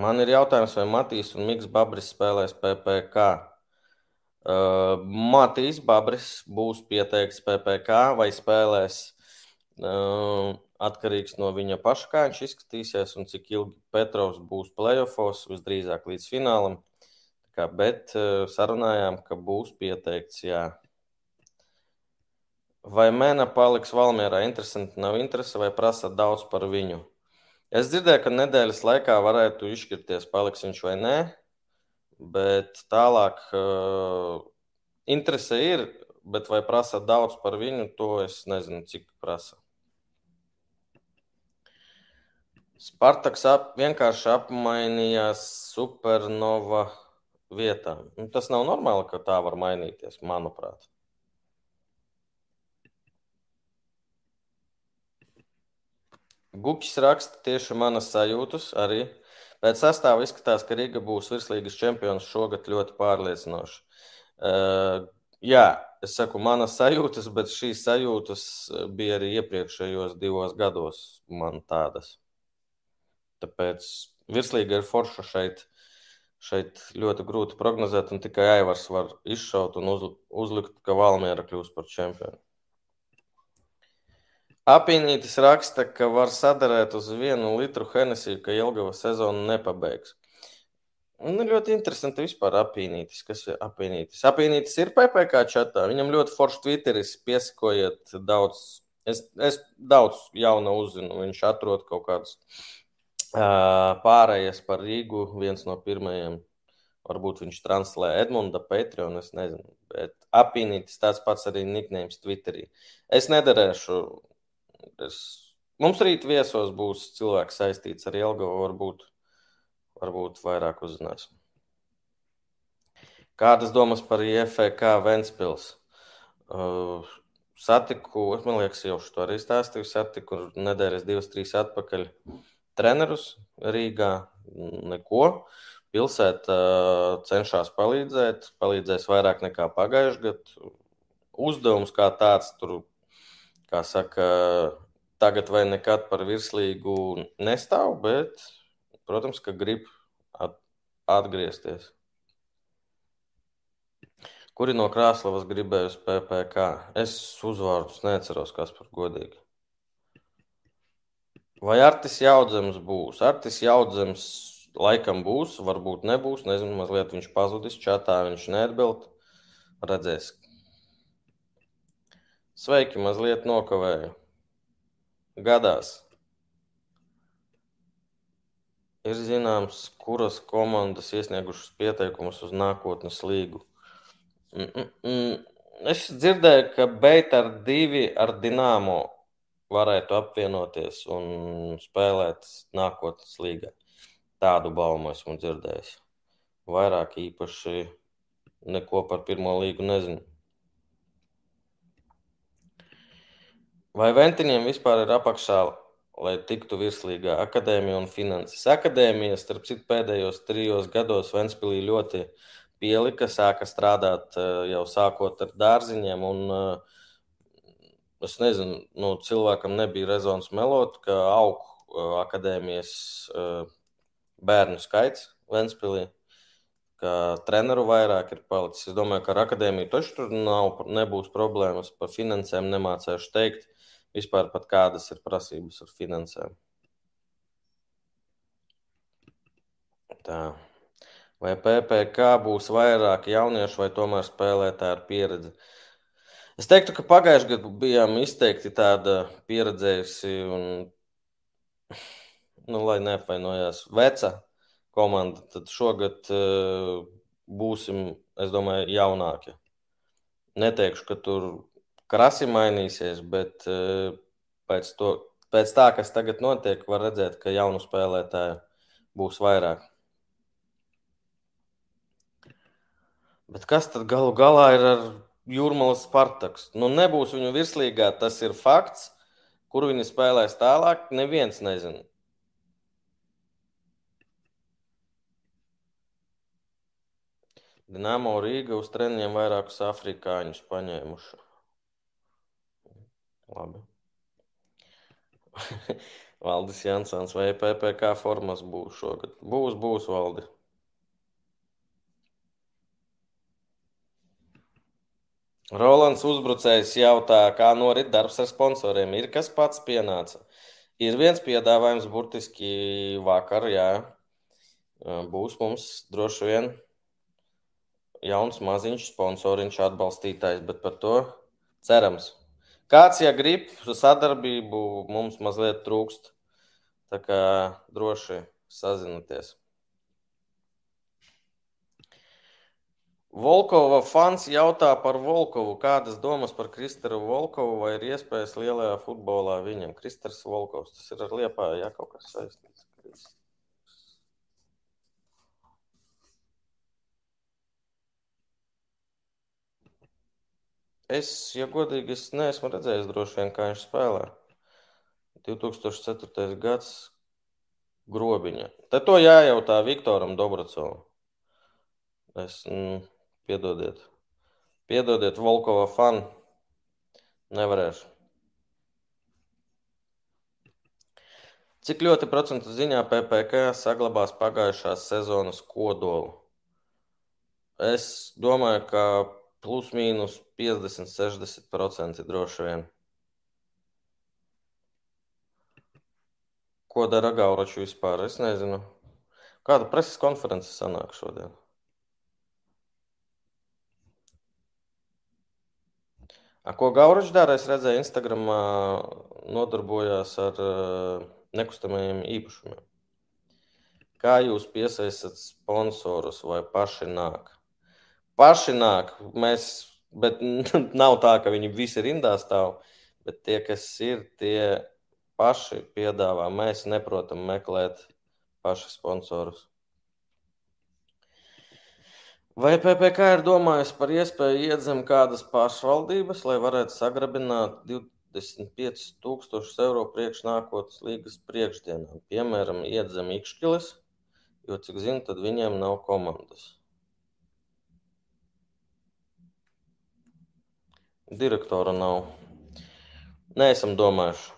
Speaker 1: Man ir jautājums, vai Matīs un Mikls Babris spēlēs PPC. Uh, Matīs Babris būs pieteikts PPC vai spēlēs uh, atkarīgs no viņa paša, kā viņš izskatīsies un cik ilgi Petrovs būs playoffs, visdrīzāk līdz finālam. Kā, bet uh, sarunājām, ka būs pieteikts, jā. Vai Mēna paliks Valmjerā? Interesanti, nav interese vai prasa daudz par viņu. Es dzirdēju, ka nedēļas laikā varētu izšķirties, paliks viņš vai nē, bet tālāk uh, interese ir, bet vai prasa daudz par viņu, to es nezinu, cik prasa. Spartaks ap, vienkārši apmainījās supernova vietā. Nu, tas nav normāli, ka tā var mainīties, manuprāt. Gukis raksta tieši manas sajūtas arī. Pēc sastāvā izskatās, ka Riga būs virslīgas čempions šogad ļoti pārliecinoši. Uh, jā, es saku manas sajūtas, bet šīs sajūtas bija arī iepriekšējos divos gados man tādas. Tāpēc virslīga ir forša šeit. Šeit ļoti grūti prognozēt, un tikai Aivars var izšaut un uz, uzlikt, ka Valmiera kļūs par čempionu. Apīnītis raksta, ka var sadarēt uz vienu litru Hennessiju, ka Jelgava sezonu nepabeigs. Nu, ļoti interesanti vispār apīnītis. Kas ir apīnītis? Apīnītis ir PPC čatā. Viņam ļoti foršs Twitteris, piesakojiet daudz. Es, es daudz jaunu uzzinu. Viņš atrod kaut kādus uh, pārējas par Rīgu. Viens no pirmajiem. Varbūt viņš translē Edmunda Patreon, es nezinu. Bet apīnītis tāds pats arī niknējums Twitterī. Es nedarēšu Es, mums rīt viesos būs cilvēks saistīts ar Jelgavu. Varbūt, varbūt vairāk uzzināsim. Kādas domas par IFK Ventspils? Uh, satiku, man liekas, jau šo arī stāstīju. Satiku nedēļas, divas, trīs atpakaļ trenerus Rīgā. Neko. Pilsēta uh, cenšas palīdzēt, palīdzēs vairāk nekā pagājušajā gadā. Uzdevums kā tāds tur kā saka, tagad vai nekad par virslīgu nestāv, bet, protams, ka grib at atgriezties. Kuri no Krāslavas gribēja uz PPC? Es uzvārdus neceros, kas par godīgi. Vai Artis Jaudzems būs? Artis Jaudzems laikam būs, varbūt nebūs. Nezinu, mazliet viņš pazudis čatā, viņš neatbild. Redzēs, Sveiki, mazliet nokavēju. Gadās. Ir zināms, kuras komandas iesniegušas pieteikumus uz nākotnes līgu. Mm -mm. Es dzirdēju, ka Beita ar divi ar Dienāmo varētu apvienoties un spēlēt nākotnes līgā. Tādu baumu esmu dzirdējis. Vairāk īpaši neko par pirmo līgu nezinu. Vai Ventiniem vispār ir apakšā, lai tiktu virslīgā akadēmija un finanses? Akadēmija, starp citu, pēdējos trijos gados Ventspīlī ļoti pielika, sāka strādāt eh, jau sākot ar dārziņiem. Un, eh, es nezinu, nu, cilvēkam nebija rezons melot, ka aug eh, akadēmijas bērnu skaits Ventspīlī. Treneru vairāk ir palicis. Es domāju, ka ar akadēmiju taču tur nav, nebūs problēmas. Par finansēm nemācēšu teikt vispār pat kādas ir prasības ar finansēm. Tā. Vai PPC būs vairāk jauniešu vai tomēr spēlētāji ar pieredzi? Es teiktu, ka pagājušajā gadā bijām izteikti tāda pieredzējusi un, nu, lai neapvainojās, veca komanda. Tad šogad uh, būsim, es domāju, jaunāki. Neteikšu, ka tur krasi mainīsies, bet eh, pēc to, pēc tā, kas tagad notiek, var redzēt, ka jaunu spēlētāju būs vairāk. Bet kas tad galu galā ir ar Jūrmālas Spartaks? Nu, nebūs viņu virslīgā, tas ir fakts. Kur viņi spēlēs tālāk, neviens nezina. Dienāmo Rīga uz treniņiem vairākus afrikāņus paņēmuši. Labi. Valdis Jansons vai PPC formas būs šogad? Būs, būs valdi. Rolands uzbrucējs jautā, kā norit darbs ar sponsoriem. Ir kas pats pienāca? Ir viens piedāvājums burtiski vakar, jā. Būs mums droši vien jauns maziņš sponsoriņš atbalstītājs, bet par to cerams. Kāds, ja grib sadarbību, mums mazliet trūkst. Tā kā droši sazinieties. Volkova fans jautā par Volkovu. Kādas domas par Kristēru Volkovu vai ir iespējas lielajā futbolā viņam? Kristers Volkovs, tas ir ar liepā, ja kaut kas saistīts. Es, ja godīgi, es neesmu redzējis droši vien, kā viņš spēlē. 2004. gads grobiņa. Te to jājautā Viktoram Dobrocovam. Es, mm, piedodiet. Piedodiet, Volkova fani. Nevarēšu. Cik ļoti procentu ziņā PPC saglabās pagājušās sezonas kodolu? Es domāju, ka plus mīnus 50-60% droši vien. Ko dara Gauračs vispār? Es nezinu. Kāda preses konferences sanāk šodien? A, ko Gauračs dara? Es redzēju, Instagram nodarbojās ar nekustamajiem īpašumiem. Kā jūs piesaistat sponsorus vai paši nāk? paši nāk. Mēs, bet nav tā, ka viņi visi rindā stāv. Bet tie, kas ir, tie paši piedāvā. Mēs neprotam meklēt paši sponsorus. Vai PPC ir domājis par iespēju iet zem kādas pašvaldības, lai varētu sagrabināt 25,000 eiro priekšnākotnes līgas priekšdienām? Piemēram, iet zem Ikšķiles, jo, cik zinu, tad viņiem nav komandas. Direktora nav. Neesam domājuši.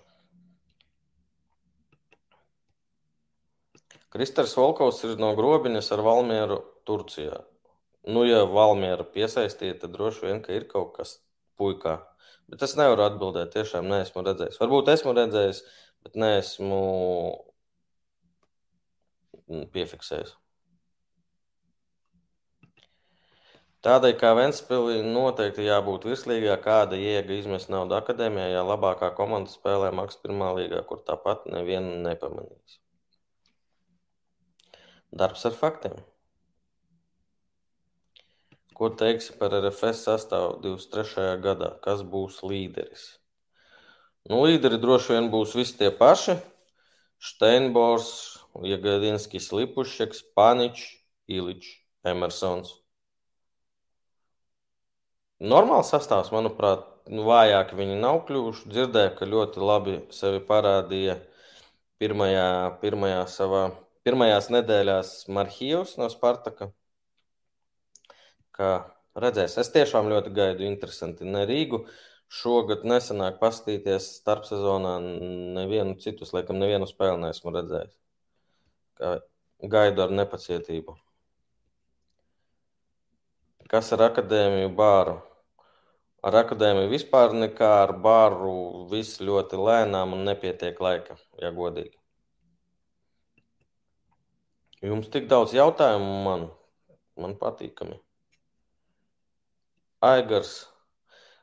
Speaker 1: Kristers Volkovs ir no Grobiņas ar Valmieru Turcijā. Nu, ja Valmiera piesaistīja, tad droši vien, ka ir kaut kas puikā. Bet es nevaru atbildēt, tiešām neesmu redzējis. Varbūt esmu redzējis, bet neesmu piefiksējis. Tādai kā Ventspilī noteikti jābūt virslīgā, kāda jēga izmest naudu akadēmijā, ja labākā komanda spēlē Maks pirmā līgā, kur tāpat nevienu nepamanīs. Darbs ar faktiem. Ko teiksi par RFS sastāvu 23. gadā? Kas būs līderis? Nu, līderi droši vien būs visi tie paši. Steinbors, Jagadinskis, Lipušeks, Paničs, Iličs, Emersons. Normāls sastāvs, manuprāt, nu, vājāki viņi nav kļuvuši. Dzirdēju, ka ļoti labi sevi parādīja pirmajā, pirmajā savā, pirmajās nedēļās Marhijos no Spartaka. Kā redzēs, es tiešām ļoti gaidu interesanti ne Rīgu. Šogad nesenāk paskatīties starp sezonā nevienu citus, laikam nevienu spēli neesmu redzējis. Kā gaidu ar nepacietību. Kas ar akadēmiju bāru? Ar akadēmiju vispār nekā, ar bāru viss ļoti lēnām un nepietiek laika, ja godīgi. Jums tik daudz jautājumu man, man patīkami. Aigars,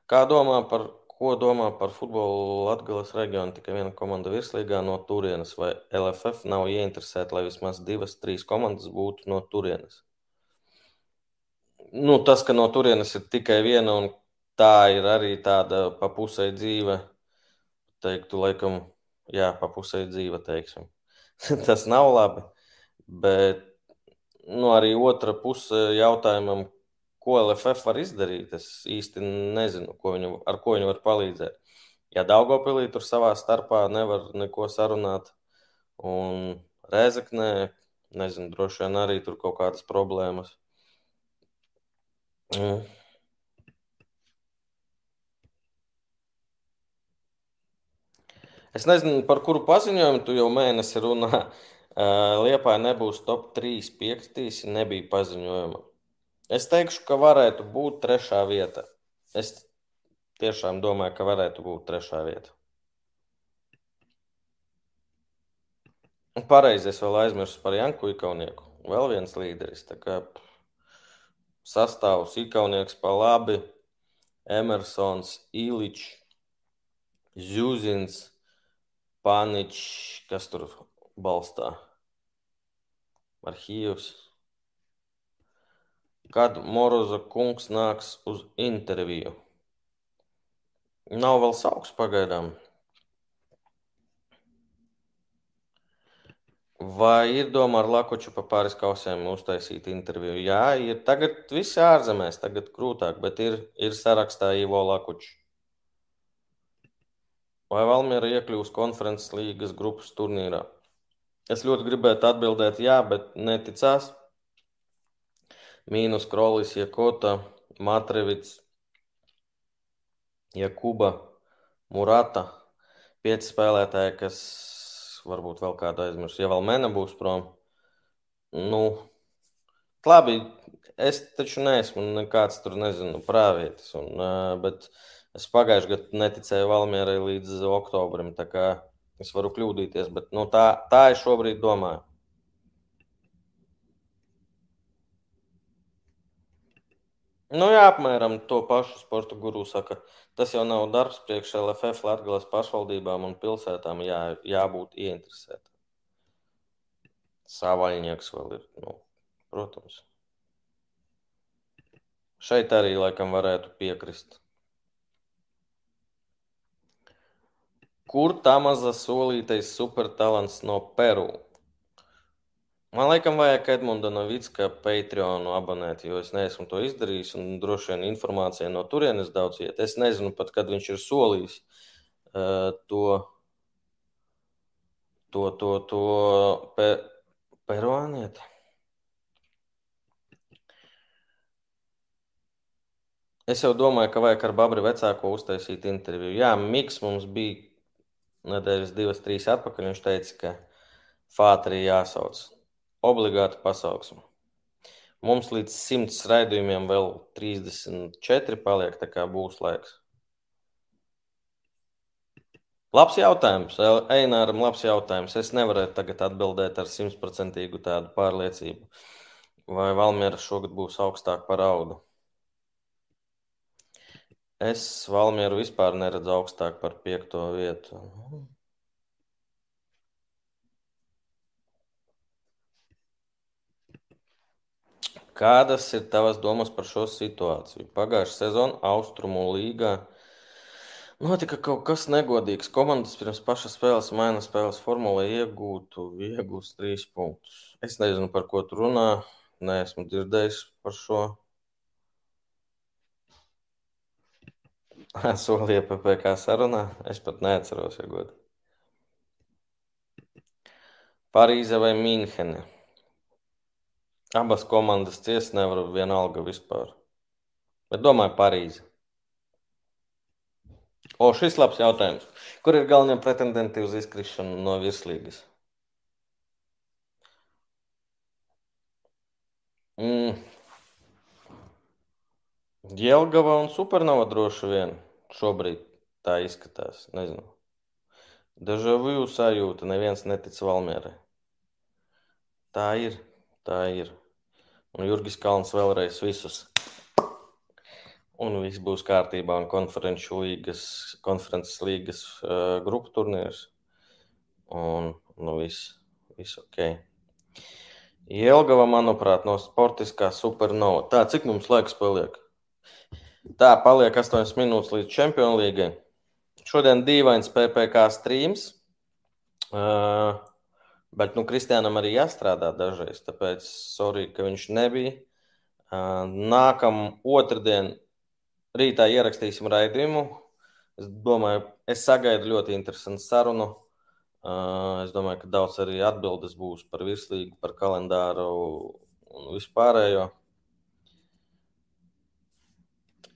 Speaker 1: kā domā par, ko domā par futbolu Latgales reģionu? Tikai viena komanda virslīgā no turienes, vai LFF nav ieinteresēta, lai vismaz divas, trīs komandas būtu no turienes? Nu, tas, ka no turienes ir tikai viena un tā ir arī tāda pa pusē dzīve. Teiktu, laikam, jā, pa pusē dzīve, teiksim. Tas nav labi, bet nu, arī otra puse jautājumam, ko LFF var izdarīt, es īsti nezinu, ko viņu, ar ko viņi var palīdzēt. Ja Daugopilī tur savā starpā nevar neko sarunāt, un Rēzaknē, nezinu, droši vien arī tur kaut kādas problēmas. Mm. Es nezinu, par kuru paziņojumu tu jau mēnesi runā. Liepā nebūs top 3 piekritīs, nebija paziņojuma. Es teikšu, ka varētu būt trešā vieta. Es tiešām domāju, ka varētu būt trešā vieta. Pareizi, es vēl aizmirsu par Janku Ikaunieku. Vēl viens līderis. Sastāvs Ikaunieks pa labi, Emersons, Iličs, Zuzins, Paničs, kas tur balstā? Arhīvs. Kad Moroza kungs nāks uz interviju? Nav vēl sauks pagaidām. Vai ir doma ar Lakuču pa pāris kausiem uztaisīt interviju? Jā, ir tagad visi ārzemēs, tagad krūtāk, bet ir, ir sarakstā Ivo Lakuču. Vai Valmiera iekļūs konferences līgas grupas turnīrā? Es ļoti gribētu atbildēt jā, bet neticās. Mīnus Krolis, Jakota, Matrevits, Jakuba, Murata. Pieci spēlētāji, kas varbūt vēl kādu aizmirs. Ja vēl mena būs prom, nu, labi, es taču neesmu nekāds tur, nezinu, prāvietis. Un, bet es pagājušajā gadā neticēju Valmierai līdz oktobrim, es varu kļūdīties, bet nu, tā, tā es šobrīd domāju. Nu, jā, apmēram to pašu sporta guru saka. Tas jau nav darbs priekš LFF, Latvijas pašvaldībām un pilsētām. Jā, jābūt ieinteresētām. Savaļnieks vēl ir, nu, protams. Šeit arī laikam varētu piekrist. Kur Tamaza solītais supertalants no Peru? Man liekas, vajag Edmundu Novicka Patreonu abonēt, jo es neesmu to izdarījis. Droši vien informācija no turienes daudz iet. Es nezinu pat, kad viņš ir solījis uh, to, to, to, to pe, peruānieti. Es jau domāju, ka vajag ar Babri vecāko uztaisīt interviju. Jā, Miks mums bija nedēļas divas, trīs atpakaļ. Viņš teica, ka Fātri jāsauc obligāti pasauksme. Mums līdz 100 raidījumiem vēl 34 paliek, tā kā būs laiks. Labs jautājums, Eināram, labs jautājums. Es nevarētu tagad atbildēt ar simtprocentīgu tādu pārliecību, vai Valmiera šogad būs augstāk par audu. Es Valmieru vispār neredzu augstāk par piekto vietu. Kādas ir tavas domas par šo situāciju? Pagājušā sezonā Austrumu līgā notika kaut kas negodīgs. Komandas pirms pašas spēles maina spēles formulē iegūtu vieglus trīs punktus. Es nezinu, par ko tu runā. Nē, esmu dzirdējis par šo. Solīja PPC sarunā. Es pat neatceros, ja godīgi. Parīze vai Mīnhene? Abas komandas ciest nevar vienalga vispār. Bet domāju, Parīzi. O, šis labs jautājums. Kur ir galvenie pretendenti uz izkrišanu no virslīgas? Mm. Jelgava un Supernova droši vien šobrīd tā izskatās. Nezinu. Dežavu sajūta, neviens netic Valmierai. Tā ir, tā ir. Un Jurgis Kalns vēlreiz visus. Un viss būs kārtībā. Un konferences līgas, konferences līgas uh, grupu turnīrs. Un nu, viss, viss ok. Jelgava, manuprāt, no sportiskā supernova. Tā, cik mums laiks paliek? Tā, paliek 8 minūtes līdz Champions League. Šodien dīvains PPC streams. Uh, bet nu, Kristiānam arī jāstrādā dažreiz, tāpēc sorry, ka viņš nebija. Uh, nākamā otrdien rītā ierakstīsim raidījumu. Es domāju, es sagaidu ļoti interesantu sarunu. Uh, es domāju, ka daudz arī atbildes būs par virslīgu, par kalendāru un vispārējo.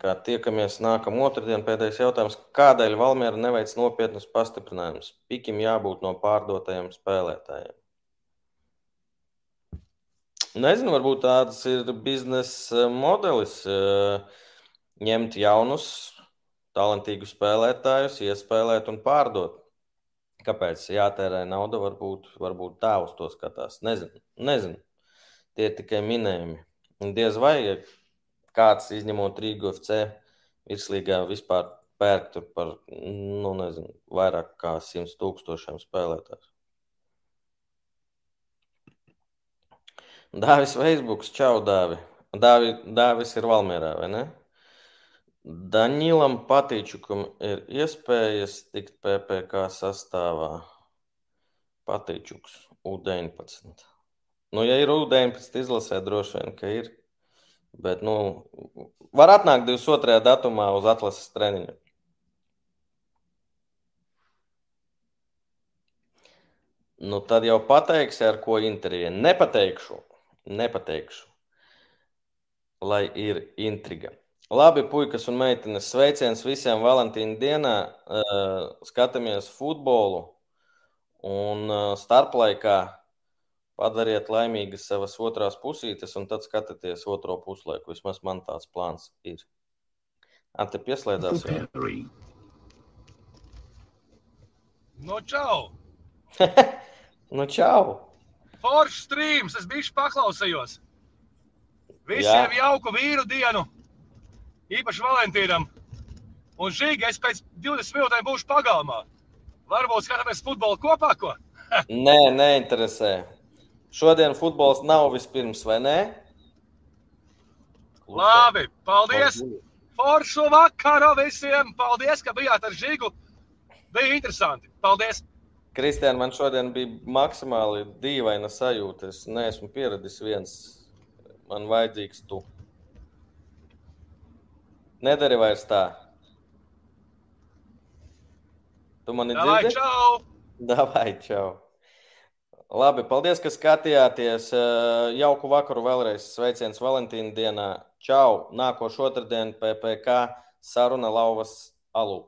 Speaker 1: Kā tiekamies nākamā otrdiena, pēdējais jautājums. Kādēļ Valmiera neveic nopietnus pastiprinājumus? Pikim jābūt no pārdotajiem spēlētājiem. Nezinu, varbūt tāds ir biznesa modelis. Eh, ņemt jaunus, talantīgus spēlētājus, iespēlēt un pārdot. Kāpēc jātērē nauda? Varbūt, varbūt tā uz to skatās. Nezinu. Nezinu. Tie ir tikai minējumi. Diez vai kāds izņemot Rīgu FC virslīgā vispār pērk par nu, nezinu, vairāk kā 100 tūkstošiem spēlētāju. Dāvis Facebook, čau, Dāvi. Dāvi. Dāvis ir Valmērā, vai ne? Daņilam Patīčukam ir iespējas tikt PPK sastāvā. Patīčuks, U19. Nu, ja ir U19 izlasē, droši vien, ka ir. Bet, nu, var atnākt 22. datumā uz atlases treniņu. Nu, tad jau pateiksi, ar ko intervijā. Nepateikšu, nepateikšu, lai ir intriga. Labi, puikas un meitenes, sveiciens visiem Valentīna dienā. Uh, skatāmies futbolu un uh, starplaikā Padariet laimīgas savas otrās pusītes, un tad skatieties otro puslaiku. Vismaz man tāds plāns ir. Ar te pieslēdzās jau.
Speaker 4: Nu, čau!
Speaker 1: nu, čau!
Speaker 4: Foršs streams, es biju paklausījos. Visiem Jā. jauku vīru dienu, īpaši Valentīnam. Un šī gada es pēc 20 minūtēm būšu pagalmā. Varbūt skatāmies futbolu kopā, ko?
Speaker 1: Nē, neinteresē. Šodien futbols nav vispirms, vai ne?
Speaker 4: Labi, paldies! Foršu vakaru visiem! Paldies, ka bijāt ar Žigu! Bija interesanti! Paldies!
Speaker 1: Kristiāna, man šodien bija maksimāli dīvaina sajūta. Es neesmu pieradis viens. Man vajadzīgs tu. Nedari vairs tā. Tu mani dzirdi?
Speaker 4: Davai, čau!
Speaker 1: Davai, čau! Labi, paldies, ka skatījāties. Eh, jauku vakaru vēlreiz. Sveiciens Valentīna dienā. Čau! Nākošais otrdien PPC saruna Lauvas Alu.